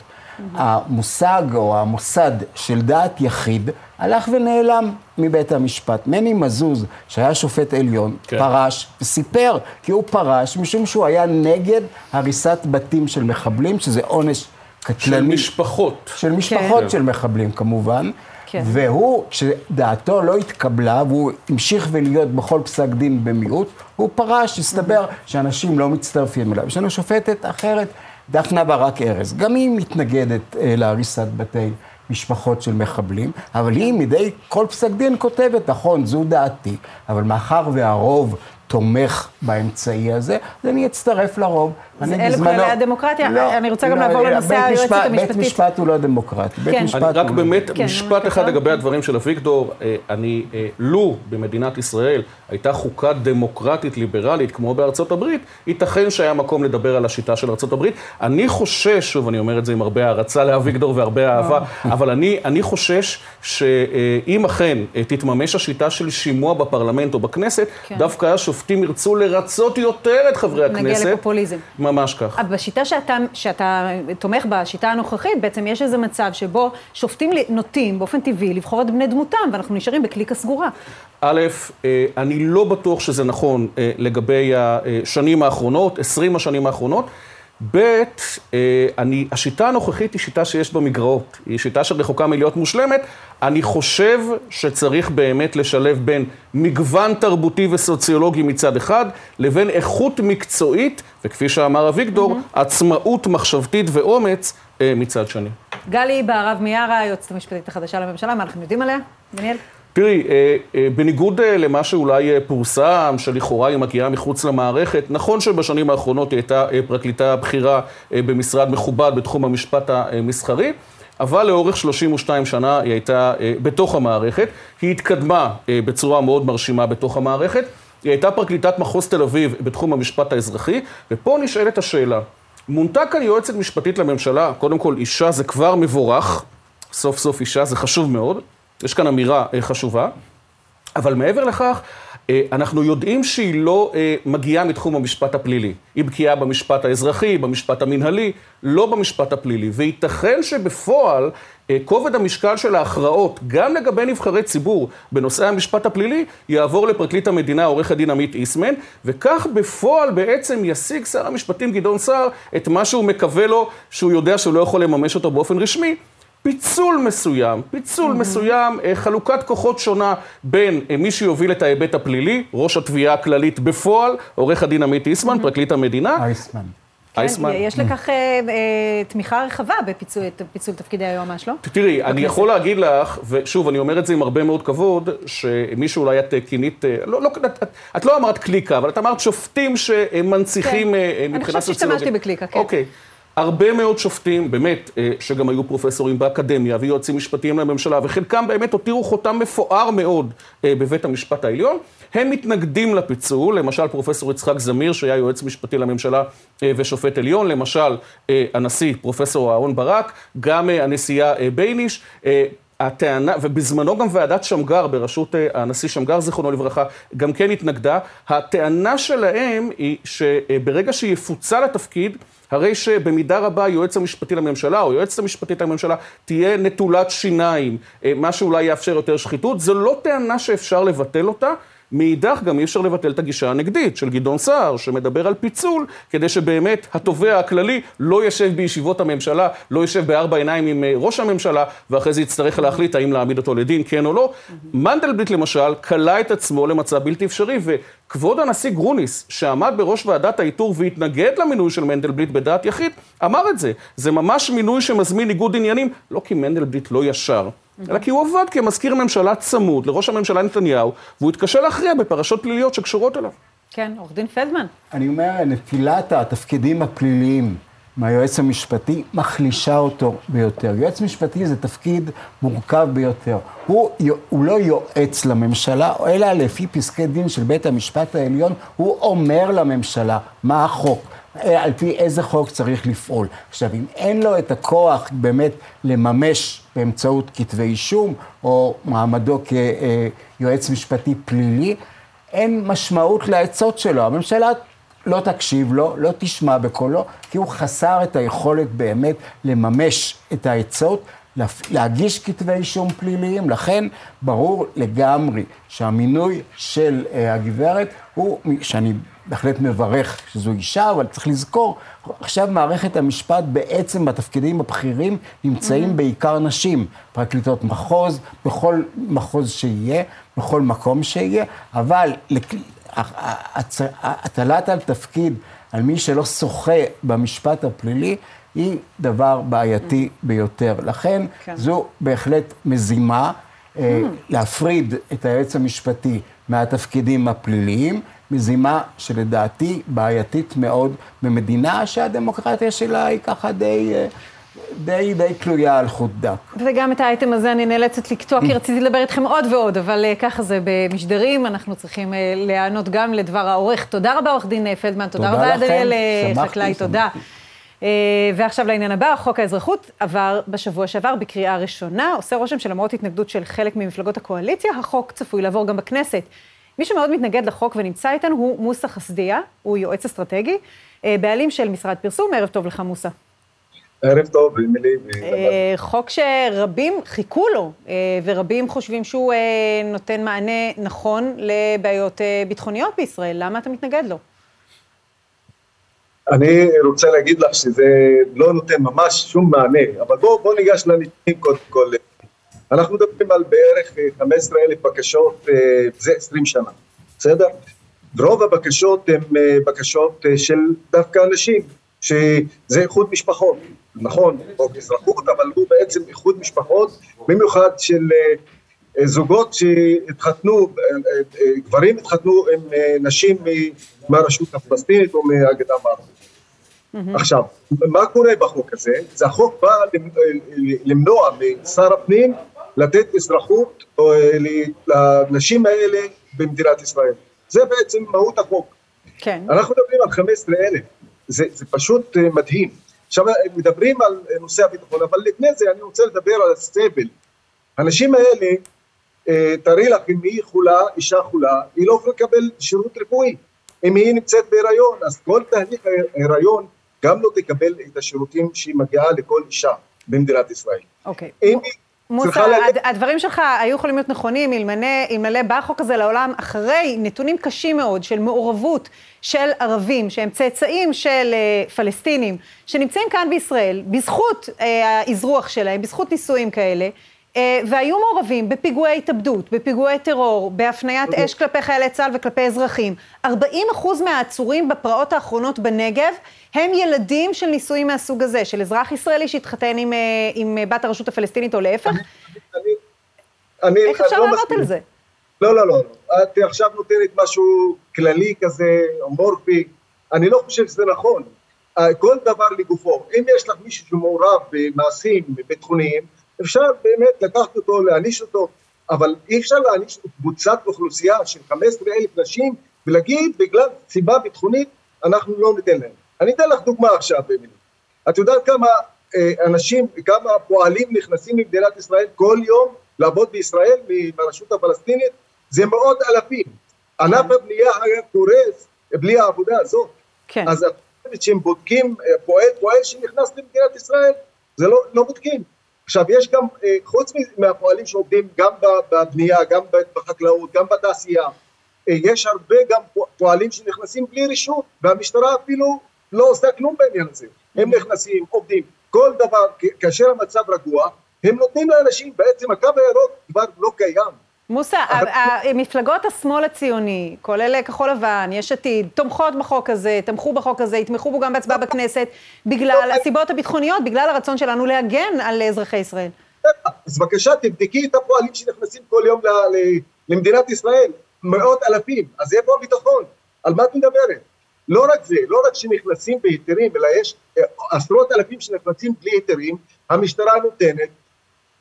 המושג או המוסד של דעת יחיד הלך ונעלם מבית המשפט. מני מזוז, שהיה שופט עליון, כן. כן. פרש וסיפר כי הוא פרש משום שהוא היה נגד הריסת בתים של מחבלים, שזה עונש קטלני. של משפחות. של משפחות כן. של מחבלים כמובן. כן. והוא, כשדעתו לא התקבלה, והוא המשיך ולהיות בכל פסק דין במיעוט, הוא פרש, הסתבר שאנשים לא מצטרפים אליו. יש לנו שופטת אחרת, דפנה ברק ארז, גם היא מתנגדת אה, להריסת בתי משפחות של מחבלים, אבל היא מדי כל פסק דין כותבת, נכון, זו דעתי, אבל מאחר והרוב תומך באמצעי הזה, אז אני אצטרף לרוב. זה אני אלו בזמנו- כללי הדמוקרטיה. לא, אני רוצה גם לא, לעבור לנושא בית היועצת משפט- המשפטית. בית משפט הוא לא דמוקרטי. בית כן. משפט אני רק הוא- באמת, כן, משפט אחד. לגבי הדברים של אביגדור. אה, אני, אה, לו במדינת ישראל הייתה חוקה דמוקרטית ליברלית כמו בארצות הברית, ייתכן שהיה מקום לדבר על השיטה של ארצות הברית. אני חושש, שוב, אני אומר את זה עם הרבה הערצה לאביגדור והרבה אהבה, אבל אני, אני חושש שאם אכן תתממש השיטה של שימוע בפרלמנט או בכנסת, כן. דווקא השופטים ירצו לרצות יותר את חברי נגיע הכנסת. לפופוליזם. ממש כך. אבל בשיטה שאתה, שאתה תומך בה, השיטה הנוכחית, בעצם יש איזה מצב שבו שופטים נוטים באופן טבעי לבחור את בני דמותם, ואנחנו נשארים בקליקה סגורה. א', אה, אני לא בטוח שזה נכון אה, לגבי השנים האחרונות, 20 השנים האחרונות. ב', אה, אני, השיטה הנוכחית היא שיטה שיש בה מגרעות, היא שיטה שרחוקה מלהיות מושלמת. אני חושב שצריך באמת לשלב בין מגוון תרבותי וסוציולוגי מצד אחד, לבין איכות מקצועית, וכפי שאמר אביגדור, עצמאות מחשבתית ואומץ אה, מצד שני. גלי בהרב מיארה, היועצת המשפטית החדשה לממשלה, מה אנחנו יודעים עליה? דניאל? תראי, אה, אה, בניגוד אה, למה שאולי פורסם, שלכאורה היא מגיעה מחוץ למערכת, נכון שבשנים האחרונות היא הייתה פרקליטה בכירה במשרד מכובד בתחום המשפט המסחרי, אבל לאורך 32 שנה היא הייתה בתוך המערכת, היא התקדמה בצורה מאוד מרשימה בתוך המערכת, היא הייתה פרקליטת מחוז תל אביב בתחום המשפט האזרחי, ופה נשאלת השאלה, מונתה כאן יועצת משפטית לממשלה, קודם כל אישה זה כבר מבורך, סוף סוף אישה זה חשוב מאוד, יש כאן אמירה אה, חשובה, אבל מעבר לכך, אה, אנחנו יודעים שהיא לא אה, מגיעה מתחום המשפט הפלילי. היא בקיאה במשפט האזרחי, במשפט המנהלי, לא במשפט הפלילי. וייתכן שבפועל כובד המשקל של ההכרעות, גם לגבי נבחרי ציבור בנושאי המשפט הפלילי, יעבור לפרקליט המדינה, עורך הדין עמית איסמן, וכך בפועל בעצם ישיג שר המשפטים גדעון סער את מה שהוא מקווה לו, שהוא יודע שהוא לא יכול לממש אותו באופן רשמי, פיצול מסוים, פיצול mm-hmm. מסוים, אה, חלוקת כוחות שונה בין אה, מי שיוביל את ההיבט הפלילי, ראש התביעה הכללית בפועל, עורך הדין עמית איסמן, mm-hmm. פרקליט המדינה. אייסמן. כן, יש לכך אה, אה, תמיכה רחבה בפיצול תפקידי היועמ"ש, לא? תראי, אני יכול להגיד לך, ושוב, אני אומר את זה עם הרבה מאוד כבוד, שמישהו אולי את כינית, לא, לא, את לא אמרת קליקה, אבל את אמרת שופטים שמנציחים כן. מבחינה סוציולוגית. אני חושבת שהשתמשתי בקליקה, כן. אוקיי. הרבה מאוד שופטים, באמת, אה, שגם היו פרופסורים באקדמיה ויועצים משפטיים לממשלה, וחלקם באמת הותירו חותם מפואר מאוד אה, בבית המשפט העליון, הם מתנגדים לפיצול, למשל פרופסור יצחק זמיר, שהיה יועץ משפטי לממשלה אה, ושופט עליון, למשל הנשיא פרופסור אהרן ברק, גם הנשיאה בייניש. הטענה, ובזמנו גם ועדת שמגר, בראשות הנשיא שמגר, זיכרונו לברכה, גם כן התנגדה. הטענה שלהם היא שברגע שיפוצל התפקיד, הרי שבמידה רבה היועץ המשפטי לממשלה, או היועצת המשפטית לממשלה, תהיה נטולת שיניים, אה, מה שאולי יאפשר יותר שחיתות. זו לא טענה שאפשר לבטל אותה. מאידך גם אי אפשר לבטל את הגישה הנגדית של גדעון סער, שמדבר על פיצול, כדי שבאמת התובע הכללי לא יושב בישיבות הממשלה, לא יושב בארבע עיניים עם אה, ראש הממשלה, ואחרי זה יצטרך להחליט האם להעמיד אותו לדין, כן או לא. מנדלבליט למשל, כלא את עצמו למצב בלתי אפשרי, וכבוד הנשיא גרוניס, שעמד בראש ועדת האיתור והתנגד למינוי של מנדלבליט בדעת יחיד, אמר את זה. זה ממש מינוי שמזמין ניגוד עניינים, לא כי מנדלבליט לא ישר. אלא כי הוא עבד כמזכיר ממשלה צמוד לראש הממשלה נתניהו, והוא התקשה להכריע בפרשות פליליות שקשורות אליו. כן, עורך דין פלדמן. אני אומר, נטילת התפקידים הפליליים מהיועץ המשפטי מחלישה אותו ביותר. יועץ משפטי זה תפקיד מורכב ביותר. הוא, הוא לא יועץ לממשלה, אלא לפי פסקי דין של בית המשפט העליון, הוא אומר לממשלה מה החוק. אה, על פי איזה חוק צריך לפעול. עכשיו, אם אין לו את הכוח באמת לממש באמצעות כתבי אישום, או מעמדו כיועץ משפטי פלילי, אין משמעות לעצות שלו. הממשלה לא תקשיב לו, לא תשמע בקולו, כי הוא חסר את היכולת באמת לממש את העצות, להגיש כתבי אישום פליליים. לכן ברור לגמרי שהמינוי של uh, הגברת הוא, שאני בהחלט מברך שזו אישה, אבל צריך לזכור, עכשיו מערכת המשפט בעצם בתפקידים הבכירים נמצאים mm-hmm. בעיקר נשים, פרקליטות מחוז, בכל מחוז שיהיה, בכל מקום שיהיה, אבל הטלת על תפקיד על מי שלא שוחה במשפט הפלילי, היא דבר בעייתי. ביותר. לכן כן. זו בהחלט מזימה mm-hmm. להפריד את היועץ המשפטי מהתפקידים הפליליים. מזימה שלדעתי בעייתית מאוד במדינה שהדמוקרטיה שלה היא ככה די... די, די תלויה על חוט דק. וגם את האייטם הזה אני נאלצת לקטוע, כי רציתי לדבר איתכם עוד ועוד, אבל uh, ככה זה במשדרים, אנחנו צריכים uh, להיענות גם לדבר העורך. תודה רבה, עורך דין פלדמן, תודה, תודה רבה, דניאל חקלאי, תודה. ועכשיו לעניין הבא, חוק האזרחות עבר בשבוע שעבר בקריאה ראשונה. עושה רושם שלמרות התנגדות של חלק ממפלגות הקואליציה, החוק צפוי לעבור גם בכנסת. מי שמאוד מתנגד לחוק ונמצא איתנו הוא מוסא חסדיה, הוא יועץ אסטרטגי, אה, בעלים של משרד פרסום. ערב טוב לך, מוסא. ערב טוב, אמילי. אה, חוק שרבים חיכו לו, אה, ורבים חושבים שהוא נותן מענה נכון לבעיות ביטחוניות בישראל. למה אתה מתנגד לו? אני רוצה להגיד לך שזה לא נותן ממש שום מענה, אבל בואו בוא ניגש לנתונים קודם כל. אנחנו מדברים על בערך 15 אה, אלף בקשות אה, זה 20 שנה, בסדר? רוב הבקשות הן אה, בקשות של דווקא אנשים, שזה איחוד משפחות, נכון, חוק אזרחות, אבל הוא בעצם איחוד משפחות, במיוחד של זוגות שהתחתנו, גברים התחתנו עם נשים מהרשות הפלסטינית או מהגדה המערבית. עכשיו, מה קורה בחוק הזה? זה החוק בא למ- למנוע משר הפנים לתת אזרחות אה, לנשים האלה במדינת ישראל. זה בעצם מהות החוק. כן. אנחנו מדברים על 15,000, זה, זה פשוט אה, מדהים. עכשיו מדברים על אה, נושא הביטחון, אבל לפני זה אני רוצה לדבר על הסבל. האנשים האלה, אה, תארי לך אם היא חולה, אישה חולה, היא לא יכולה לקבל שירות רפואי. אם היא נמצאת בהיריון, אז כל תהליך ההיריון גם לא תקבל את השירותים שהיא מגיעה לכל אישה במדינת ישראל. אוקיי. אם היא ללכת- הד- הדברים שלך היו יכולים להיות נכונים אלמלא בא החוק הזה לעולם אחרי נתונים קשים מאוד של מעורבות של ערבים שהם צאצאים של אה, פלסטינים שנמצאים כאן בישראל בזכות אה, האזרוח שלהם, בזכות נישואים כאלה. אה, והיו מעורבים בפיגועי התאבדות, בפיגועי טרור, בהפניית אש כלפי חיילי צה"ל וכלפי אזרחים. 40 אחוז מהעצורים בפרעות האחרונות בנגב הם ילדים של נישואים מהסוג הזה, של אזרח ישראלי שהתחתן עם, אה, עם אה, בת הרשות הפלסטינית או להפך. אני, איך אפשר לא לענות. על זה? לא, לא, לא. את עכשיו נותנת משהו כללי כזה, אמורפי. אני לא חושב שזה נכון. כל דבר לגופו. אם יש לך מישהו שמעורב במעשים ביטחוניים, אפשר באמת לקחת אותו, להעניש אותו, אבל אי אפשר להעניש קבוצת אוכלוסייה של 15,000 נשים ולהגיד בגלל סיבה ביטחונית אנחנו לא ניתן להם. אני אתן לך דוגמה עכשיו, אמילי. את יודעת כמה אה, אנשים, כמה פועלים נכנסים למדינת ישראל כל יום לעבוד בישראל ברשות הפלסטינית? זה מאות אלפים. ענף הבנייה היה קורס בלי העבודה הזאת. כן. אז את חושבת שהם בודקים אה, פועל, פועל שנכנס למדינת ישראל? זה לא, לא בודקים. עכשיו, יש גם, אה, חוץ מהפועלים שעובדים גם בבנייה, גם בחקלאות, גם בתעשייה, אה, יש הרבה גם פועלים שנכנסים בלי רשות, והמשטרה אפילו לא עושה כלום בעניין הזה. הם נכנסים, עובדים, כל דבר, כאשר המצב רגוע, הם נותנים לאנשים, בעצם הקו הירוק כבר לא קיים. מוסא, מפלגות השמאל הציוני, כולל כחול לבן, יש עתיד, תומכות בחוק הזה, תמכו בחוק הזה, יתמכו בו גם בהצבעה בכנסת, בגלל הסיבות הביטחוניות, בגלל הרצון שלנו להגן על אזרחי ישראל. אז בבקשה תבדקי את הפועלים שנכנסים כל יום למדינת ישראל, מאות אלפים, אז איפה הביטחון? על מה את מדברת? לא רק זה, לא רק שנכנסים בהיתרים, אלא יש אה, עשרות אלפים שנכנסים בלי היתרים, המשטרה נותנת,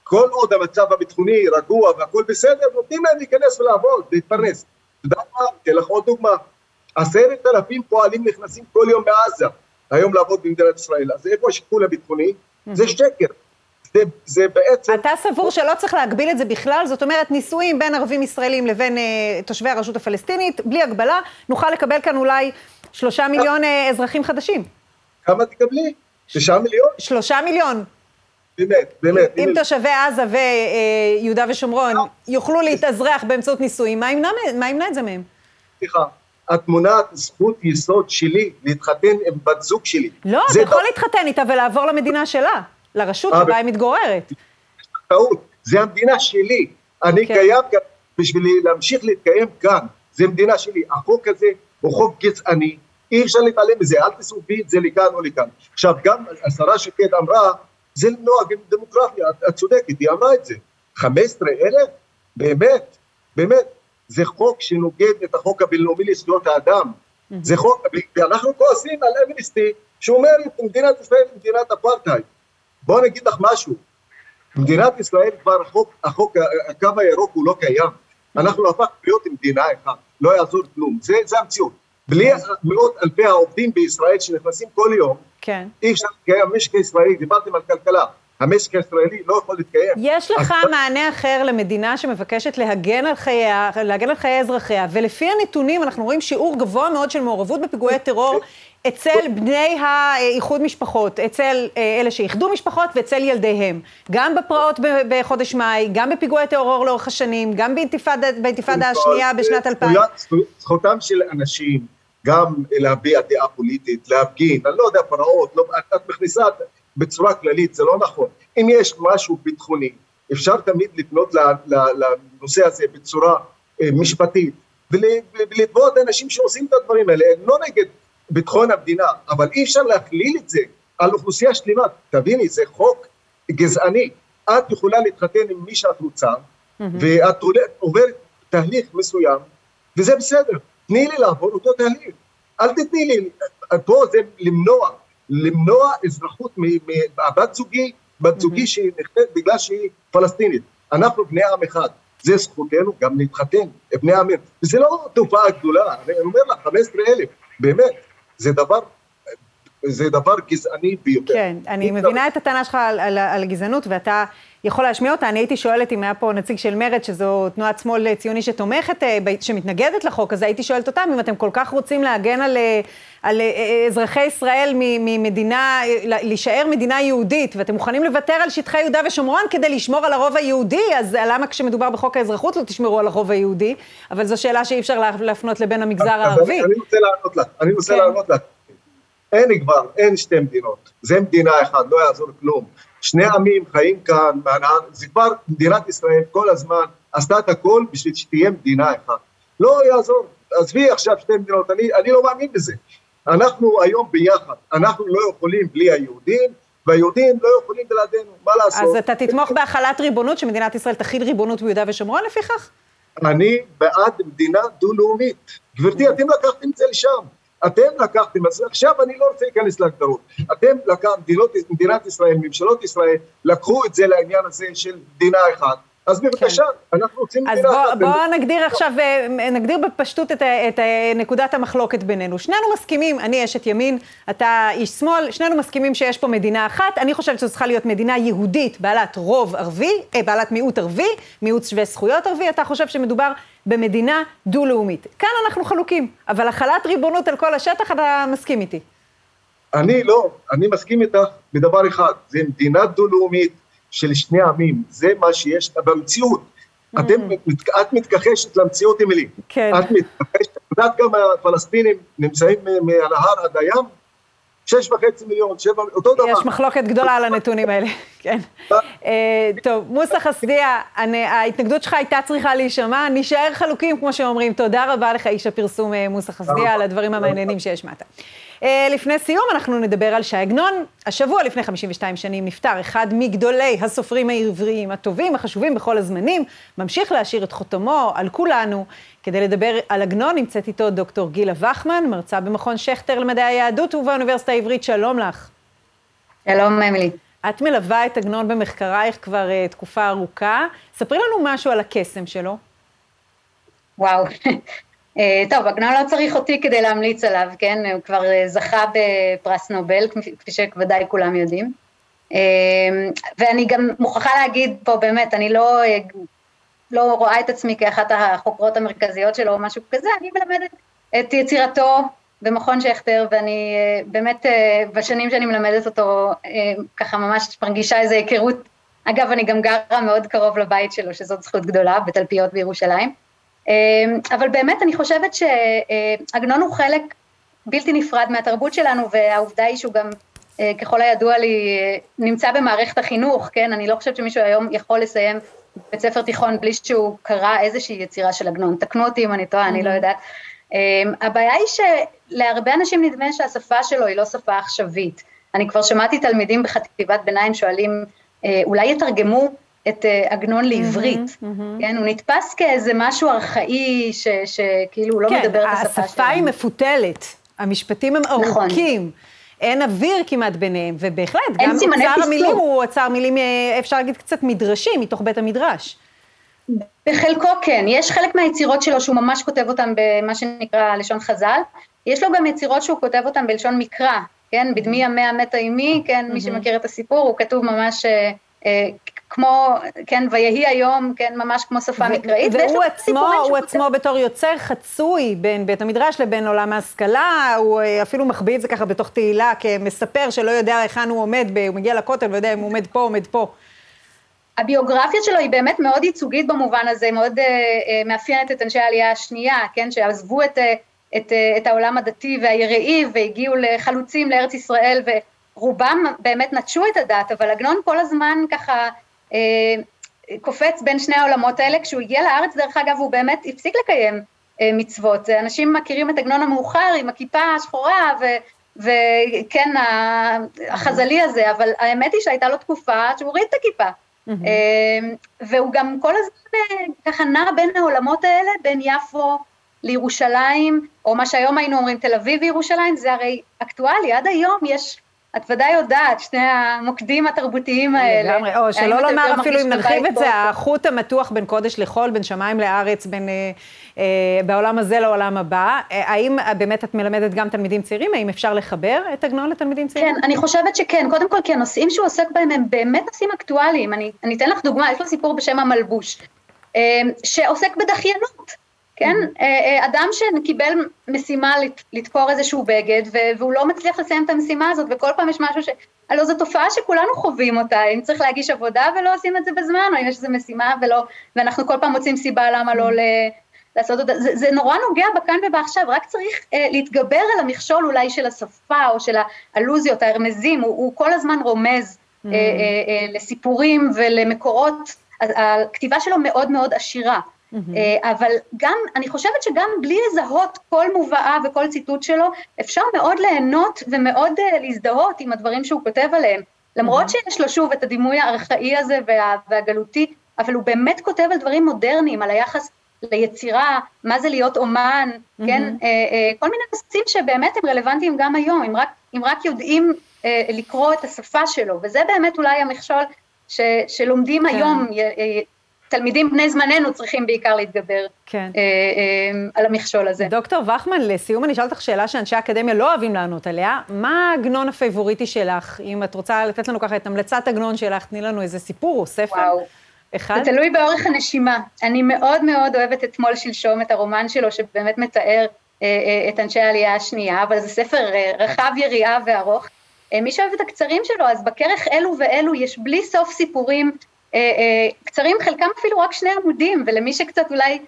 כל עוד המצב הביטחוני רגוע והכל בסדר, נותנים להם להיכנס ולעבוד, להתפרנס. אתה יודע מה? אתן לך עוד דוגמה. עשרת אלפים פועלים נכנסים כל יום מעזה, היום לעבוד במדינת ישראל, אז איפה השיקול הביטחוני? זה שקר. זה, זה בעצם... אתה סבור שלא צריך להגביל את זה בכלל? זאת אומרת, נישואים בין ערבים ישראלים לבין אה, תושבי הרשות הפלסטינית, בלי הגבלה, נוכל לקבל כאן אולי שלושה מיליון אה, אזרחים חדשים. כמה תקבלי? תשעה מיליון? שלושה מיליון. באמת, באמת. אם תושבי עזה ויהודה ושומרון יוכלו להתאזרח באמצעות נישואים, מה ימנע את זה מהם? סליחה, את מונעת זכות יסוד שלי להתחתן עם בת זוג שלי. לא, אתה יכול ב- להתחתן איתה ולעבור למדינה שלה, לרשות אה, שבה ב- היא מתגוררת. טעות, זה המדינה שלי. אני כן. קיים כאן בשביל להמשיך להתקיים כאן. זה מדינה שלי. החוק הזה הוא חוק גזעני, אי אפשר להתעלם מזה, אל תסובבי את זה לכאן או לכאן. עכשיו, גם השרה שקד אמרה, זה למנוע דמוגרפיה, את, את צודקת, היא אמרה את זה. 15 אלף? באמת, באמת. זה חוק שנוגד את החוק הבינלאומי לזכויות האדם. זה חוק, ואנחנו כועסים על אמנסטי, שאומרת מדינת ישראל היא מדינת אפרטהייד. בואו נגיד לך משהו, מדינת ישראל כבר החוק, החוק, הקו הירוק הוא לא קיים. אנחנו הפכנו להיות מדינה אחת, לא יעזור כלום, זה, זה המציאות. בלי מאות אלפי העובדים בישראל שנכנסים כל יום, כן. אי אפשר לקיים המשק הישראלי, דיברתם על כלכלה, המשק הישראלי לא יכול להתקיים. יש לך אז- מענה אחר למדינה שמבקשת להגן על חייה, להגן על חיי אזרחיה, ולפי הנתונים אנחנו רואים שיעור גבוה מאוד של מעורבות בפיגועי טרור אצל בני האיחוד משפחות, אצל אה, אלה שאיחדו משפחות ואצל ילדיהם. גם בפרעות בחודש מאי, גם בפיגועי טרור לאורך השנים, גם באינתיפאדה השנייה בשנת 2000. זכויות- זכותם של אנשים גם להביע דעה פוליטית, להפגין, אני לא יודע, פרעות, לא, את, את מכניסה בצורה כללית, זה לא נכון. אם יש משהו ביטחוני, אפשר תמיד לפנות לנושא הזה בצורה אה, משפטית, ול- ולתבוע את האנשים שעושים את הדברים האלה, הם לא נגד ביטחון המדינה, אבל אי אפשר להכליל את זה על אוכלוסייה שלמה. תביני, זה חוק גזעני. את יכולה להתחתן עם מי שאת רוצה, ואת עוברת תהליך מסוים, וזה בסדר. תני לי לעבור אותו תהליך. אל תתני לי, פה זה למנוע, למנוע אזרחות מהבת זוגי, בת זוגי שהיא נחתת בגלל שהיא פלסטינית. אנחנו בני עם אחד, זה זכותנו גם להתחתן, בני עמים, וזה לא תופעה גדולה, אני אומר לך, 15 אלף, באמת, זה דבר זה דבר גזעני ביותר. כן, אני מבינה את הטענה שלך על, על, על הגזענות, ואתה יכול להשמיע אותה. אני הייתי שואלת אם היה פה נציג של מרצ, שזו תנועת שמאל ציוני שתומכת, אה, שמתנגדת לחוק, אז הייתי שואלת אותם, אם אתם כל כך רוצים להגן על, אה, על אה, אזרחי ישראל ממדינה, להישאר מדינה יהודית, ואתם מוכנים לוותר על שטחי יהודה ושומרון כדי לשמור על הרוב היהודי, אז למה כשמדובר בחוק האזרחות לא תשמרו על הרוב היהודי? אבל זו שאלה שאי אפשר להפנות לבין המגזר הערבי. אני רוצה לענות לך, אני רוצה כן. לענות לך. אין כבר, אין שתי מדינות, זה מדינה אחת, לא יעזור כלום. שני עמים חיים כאן, זה כבר מדינת ישראל כל הזמן עשתה את הכל בשביל שתהיה מדינה אחת. לא יעזור, עזבי עכשיו שתי מדינות, אני, אני לא מאמין בזה. אנחנו היום ביחד, אנחנו לא יכולים בלי היהודים, והיהודים לא יכולים בלעדינו, מה לעשות? אז אתה תתמוך בהחלת ריבונות, שמדינת ישראל תכיל ריבונות ביהודה ושומרון לפיכך? אני בעד מדינה דו-לאומית. גברתי, אתם לקחתם את זה לשם. אתם לקחתם, אז עכשיו אני לא רוצה להיכנס להגדרות, אתם לקחתם, מדינת ישראל, ממשלות ישראל, לקחו את זה לעניין הזה של מדינה אחת, אז בבקשה, כן. אנחנו רוצים מדינה אחת. אז בואו בוא נגדיר עכשיו, אה, נגדיר בפשטות את, את נקודת המחלוקת בינינו. שנינו מסכימים, אני אשת ימין, אתה איש שמאל, שנינו מסכימים שיש פה מדינה אחת, אני חושבת שזו צריכה להיות מדינה יהודית, בעלת רוב ערבי, אה, בעלת מיעוט ערבי, מיעוט שווה זכויות ערבי, אתה חושב שמדובר במדינה דו-לאומית. כאן אנחנו חלוקים, אבל החלת ריבונות על כל השטח, אתה מסכים איתי. אני לא, אני מסכים איתך בדבר אחד, זה מדינה דו-לאומית של שני עמים, זה מה שיש במציאות. Mm. אתם, את מתכחשת למציאות, אמילי. כן. את מתכחשת, את יודעת כמה הפלסטינים נמצאים מהנהר עד הים? שש וחצי מיליון, שבע, אותו דבר. יש מחלוקת גדולה על הנתונים האלה, כן. אה, טוב, מוסא חסדיה, ההתנגדות שלך הייתה צריכה להישמע, נישאר חלוקים, כמו שאומרים. תודה רבה לך, איש הפרסום אה, מוסא חסדיה, על הדברים המעניינים שהשמעת. אה, לפני סיום אנחנו נדבר על ש"י עגנון. השבוע לפני 52 שנים נפטר אחד מגדולי הסופרים העבריים הטובים, החשובים בכל הזמנים, ממשיך להשאיר את חותמו על כולנו. כדי לדבר על עגנון נמצאת איתו דוקטור גילה וחמן, מרצה במכון שכטר למדעי היהדות ובאוניברסיטה העברית, שלום לך. שלום, אמילי. את מלווה את עגנון במחקרייך כבר uh, תקופה ארוכה. ספרי לנו משהו על הקסם שלו. וואו, אה, טוב, עגנון לא צריך אותי כדי להמליץ עליו, כן? הוא כבר אה, זכה בפרס נובל, כפי שוודאי כולם יודעים. אה, ואני גם מוכרחה להגיד פה באמת, אני לא, לא רואה את עצמי כאחת החוקרות המרכזיות שלו או משהו כזה, אני מלמדת את יצירתו במכון שכטר, ואני באמת, בשנים שאני מלמדת אותו, ככה ממש מרגישה איזו היכרות. אגב, אני גם גרה מאוד קרוב לבית שלו, שזאת זכות גדולה, בתלפיות בירושלים. אבל באמת אני חושבת שעגנון הוא חלק בלתי נפרד מהתרבות שלנו, והעובדה היא שהוא גם, אה, ככל הידוע לי, נמצא במערכת החינוך, כן? אני לא חושבת שמישהו היום יכול לסיים בית ספר תיכון בלי שהוא קרא איזושהי יצירה של עגנון. תקנו אותי אם אני טועה, אני לא. יודעת. אמ, הבעיה היא שלהרבה אנשים נדמה שהשפה שלו היא לא שפה עכשווית. אני כבר שמעתי תלמידים בחטיבת ביניים שואלים, אה, אולי יתרגמו את אה, עגנון לעברית. כן? הוא נתפס כאיזה משהו ארכאי, שכאילו הוא לא כן, מדבר את השפה שלנו. כן, השפה היא מפותלת, המשפטים הם נכון. ארוכים. אין אוויר כמעט ביניהם, ובהחלט, גם אוצר המילים הוא אוצר מילים, אה, אפשר להגיד, קצת מדרשי, מתוך בית המדרש. בחלקו כן, יש חלק מהיצירות שלו שהוא ממש כותב אותן במה שנקרא לשון חז"ל, יש לו גם יצירות שהוא כותב אותן בלשון מקרא, כן, בדמי ימי המת האימי, כן, מי שמכיר את הסיפור, הוא כתוב ממש אה, כמו, כן, ויהי היום, כן, ממש כמו שפה מקראית. והוא עצמו, הוא עצמו בתור יוצר חצוי בין בית המדרש לבין עולם ההשכלה, הוא אה, אפילו מחביא את זה ככה בתוך תהילה כמספר שלא יודע היכן הוא עומד, הוא מגיע לכותל ויודע אם הוא עומד פה, עומד פה. הביוגרפיה שלו היא באמת מאוד ייצוגית במובן הזה, מאוד uh, uh, מאפיינת את אנשי העלייה השנייה, כן, שעזבו את, uh, את, uh, את העולם הדתי והיראי והגיעו לחלוצים לארץ ישראל ורובם באמת נטשו את הדת, אבל עגנון כל הזמן ככה קופץ בין שני העולמות האלה, כשהוא הגיע לארץ דרך אגב הוא באמת הפסיק לקיים אה, מצוות, אנשים מכירים את עגנון המאוחר עם הכיפה השחורה ו, וכן החזלי הזה, אבל האמת היא שהייתה לו תקופה שהוא הוריד את הכיפה. Mm-hmm. והוא גם כל הזמן ככה נע בין העולמות האלה, בין יפו לירושלים, או מה שהיום היינו אומרים תל אביב וירושלים, זה הרי אקטואלי, עד היום יש את ודאי יודעת, שני המוקדים התרבותיים האלה. לגמרי, או שלא לומר אפילו אם נרחיב את זה, החוט המתוח בין קודש לחול, בין שמיים לארץ, בין אה, אה, בעולם הזה לעולם הבא. אה, האם באמת את מלמדת גם תלמידים צעירים? האם אפשר לחבר את עגנון לתלמידים צעירים? כן, אני חושבת שכן. קודם כל, כי הנושאים שהוא עוסק בהם הם באמת נושאים אקטואליים. אני, אני אתן לך דוגמה, יש לו סיפור בשם המלבוש, אה, שעוסק בדחיינות. כן? Mm-hmm. אדם שקיבל משימה לתפור איזשהו בגד, והוא לא מצליח לסיים את המשימה הזאת, וכל פעם יש משהו ש... הלוא זו תופעה שכולנו חווים אותה, אם צריך להגיש עבודה ולא עושים את זה בזמן, או אם יש איזו משימה ולא, ואנחנו כל פעם מוצאים סיבה למה לא ל... לעשות אותה, זה, זה נורא נוגע בכאן ובעכשיו, רק צריך אה, להתגבר על המכשול אולי של השפה או של האלוזיות, הרמזים, הוא, הוא כל הזמן רומז mm. אה, אה, אה, לסיפורים ולמקורות, הכתיבה שלו מאוד מאוד עשירה. Mm-hmm. אבל גם, אני חושבת שגם בלי לזהות כל מובאה וכל ציטוט שלו, אפשר מאוד ליהנות ומאוד uh, להזדהות עם הדברים שהוא כותב עליהם. למרות mm-hmm. שיש לו שוב את הדימוי הארכאי הזה וה, והגלותי, אבל הוא באמת כותב על דברים מודרניים, על היחס ליצירה, מה זה להיות אומן, mm-hmm. כן? Uh, כל מיני נושאים שבאמת הם רלוונטיים גם היום, אם רק, אם רק יודעים אה, לקרוא את השפה שלו, וזה באמת אולי המכשול ש, שלומדים כן. היום תלמידים בני זמננו צריכים בעיקר להתגבר כן. אה, אה, על המכשול הזה. דוקטור וכמן, לסיום אני אשאל אותך שאלה שאנשי האקדמיה לא אוהבים לענות עליה. מה העגנון הפייבוריטי שלך? אם את רוצה לתת לנו ככה את המלצת עגנון שלך, תני לנו איזה סיפור או ספר. וואו. אחד? זה תלוי באורך הנשימה. אני מאוד מאוד אוהבת אתמול שלשום את הרומן שלו, שבאמת מתאר אה, אה, את אנשי העלייה השנייה, אבל זה ספר אה, רחב יריעה וארוך. אה, מי שאוהב את הקצרים שלו, אז בכרך אלו ואלו יש בלי סוף סיפורים קצרים, חלקם אפילו רק שני עמודים, ולמי שקצת אולי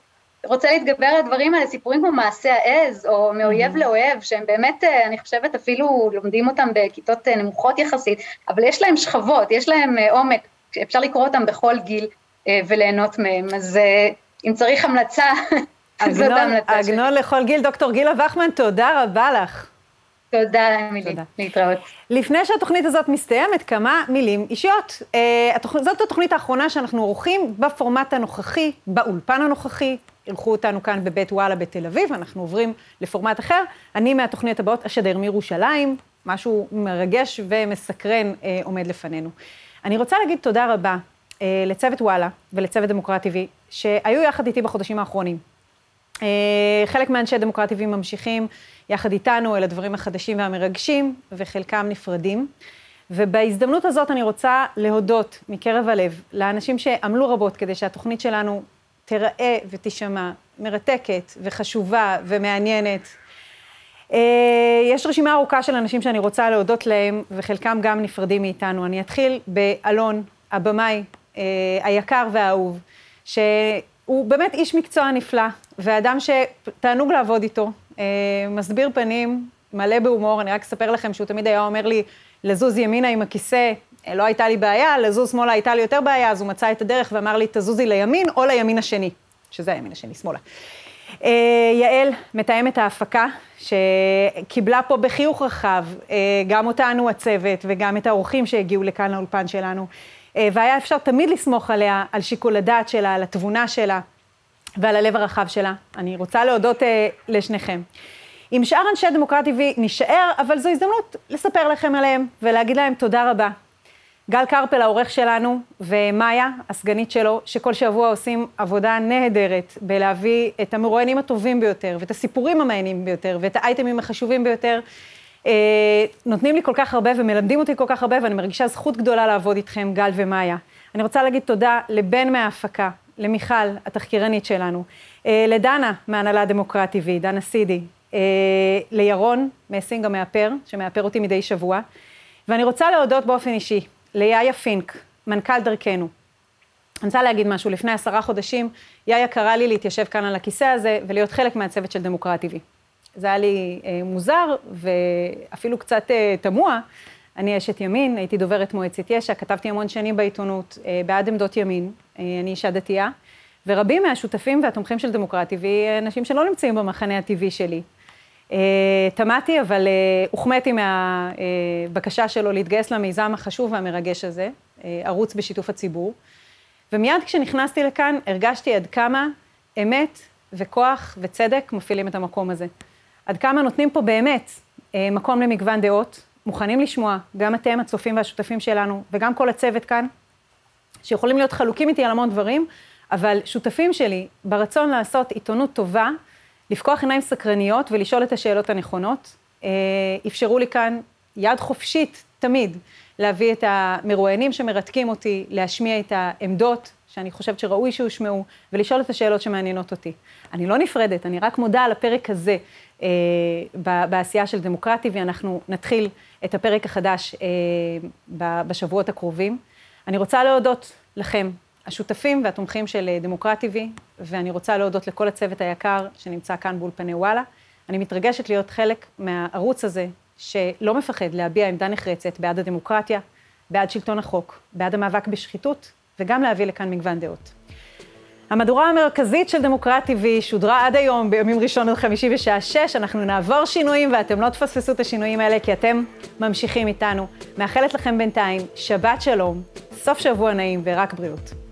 רוצה להתגבר על הדברים האלה, סיפורים כמו מעשה העז, או מאויב mm-hmm. לאוהב, שהם באמת, אה, אני חושבת, אפילו לומדים אותם בכיתות נמוכות יחסית, אבל יש להם שכבות, יש להם עומק, אפשר לקרוא אותם בכל גיל וליהנות מהם. אז אם צריך המלצה, זאת ההמלצה שלי. עגנון לכל גיל, דוקטור גילה וכמן, תודה רבה לך. תודה, אמילי. להתראות. לפני שהתוכנית הזאת מסתיימת, כמה מילים אישיות. Uh, זאת התוכנית האחרונה שאנחנו עורכים בפורמט הנוכחי, באולפן הנוכחי. אירחו אותנו כאן בבית וואלה בתל אביב, אנחנו עוברים לפורמט אחר. אני מהתוכניות הבאות אשדר מירושלים, משהו מרגש ומסקרן uh, עומד לפנינו. אני רוצה להגיד תודה רבה uh, לצוות וואלה ולצוות דמוקרט TV, שהיו יחד איתי בחודשים האחרונים. Uh, חלק מאנשי דמוקרט TV ממשיכים יחד איתנו אל הדברים החדשים והמרגשים, וחלקם נפרדים. ובהזדמנות הזאת אני רוצה להודות מקרב הלב לאנשים שעמלו רבות כדי שהתוכנית שלנו תיראה ותישמע מרתקת וחשובה ומעניינת. אה, יש רשימה ארוכה של אנשים שאני רוצה להודות להם, וחלקם גם נפרדים מאיתנו. אני אתחיל באלון, הבמאי אה, היקר והאהוב, שהוא באמת איש מקצוע נפלא, ואדם שתענוג לעבוד איתו. אה, מסביר פנים, מלא בהומור, אני רק אספר לכם שהוא תמיד היה אומר לי לזוז ימינה עם הכיסא, אה, לא הייתה לי בעיה, לזוז שמאלה הייתה לי יותר בעיה, אז הוא מצא את הדרך ואמר לי, תזוזי לימין או לימין השני, שזה הימין השני, שמאלה. אה, יעל, מתאמת ההפקה, שקיבלה פה בחיוך רחב גם אותנו, הצוות, וגם את האורחים שהגיעו לכאן לאולפן שלנו. והיה אפשר תמיד לסמוך עליה, על שיקול הדעת שלה, על התבונה שלה. ועל הלב הרחב שלה. אני רוצה להודות uh, לשניכם. עם שאר אנשי דמוקרט TV נשאר, אבל זו הזדמנות לספר לכם עליהם ולהגיד להם תודה רבה. גל קרפל, העורך שלנו, ומאיה, הסגנית שלו, שכל שבוע עושים עבודה נהדרת בלהביא את המרואיינים הטובים ביותר, ואת הסיפורים המעניינים ביותר, ואת האייטמים החשובים ביותר. אה, נותנים לי כל כך הרבה ומלמדים אותי כל כך הרבה, ואני מרגישה זכות גדולה לעבוד איתכם, גל ומאיה. אני רוצה להגיד תודה לבן מההפקה, למיכל, התחקירנית שלנו, אה, לדנה מהנהלה הדמוקרט TV, דנה סידי, אה, לירון מסינג המאפר, שמאפר אותי מדי שבוע, ואני רוצה להודות באופן אישי ליאיה פינק, מנכ"ל דרכנו. אני רוצה להגיד משהו, לפני עשרה חודשים, יאיה קרא לי להתיישב כאן על הכיסא הזה ולהיות חלק מהצוות של דמוקרט TV. זה היה לי אה, מוזר ואפילו קצת אה, תמוה. אני אשת ימין, הייתי דוברת מועצת יש"ע, כתבתי המון שנים בעיתונות אה, בעד עמדות ימין, אה, אני אישה דתייה, ורבים מהשותפים והתומכים של דמוקרטי, אנשים שלא נמצאים במחנה הטבעי שלי. אה, תמהתי, אבל הוחמאתי מהבקשה שלו להתגייס למיזם החשוב והמרגש הזה, ערוץ בשיתוף הציבור. ומיד כשנכנסתי לכאן, הרגשתי עד כמה אמת וכוח וצדק מפעילים את המקום הזה. עד כמה נותנים פה באמת מקום למגוון דעות, מוכנים לשמוע, גם אתם, הצופים והשותפים שלנו, וגם כל הצוות כאן, שיכולים להיות חלוקים איתי על המון דברים, אבל שותפים שלי ברצון לעשות עיתונות טובה, לפקוח עיניים סקרניות ולשאול את השאלות הנכונות, אה, אפשרו לי כאן יד חופשית, תמיד, להביא את המרואיינים שמרתקים אותי, להשמיע את העמדות שאני חושבת שראוי שיושמעו, ולשאול את השאלות שמעניינות אותי. אני לא נפרדת, אני רק מודה על הפרק הזה אה, בעשייה של דמוקרטי, ואנחנו נתחיל את הפרק החדש אה, בשבועות הקרובים. אני רוצה להודות לכם, השותפים והתומכים של אה, דמוקרטי וי, ואני רוצה להודות לכל הצוות היקר שנמצא כאן באולפני וואלה. אני מתרגשת להיות חלק מהערוץ הזה, שלא מפחד להביע עמדה נחרצת בעד הדמוקרטיה, בעד שלטון החוק, בעד המאבק בשחיתות, וגם להביא לכאן מגוון דעות. המהדורה המרכזית של דמוקרט TV שודרה עד היום בימים ראשון עד חמישי בשעה שש. אנחנו נעבור שינויים ואתם לא תפספסו את השינויים האלה כי אתם ממשיכים איתנו. מאחלת לכם בינתיים שבת שלום, סוף שבוע נעים ורק בריאות.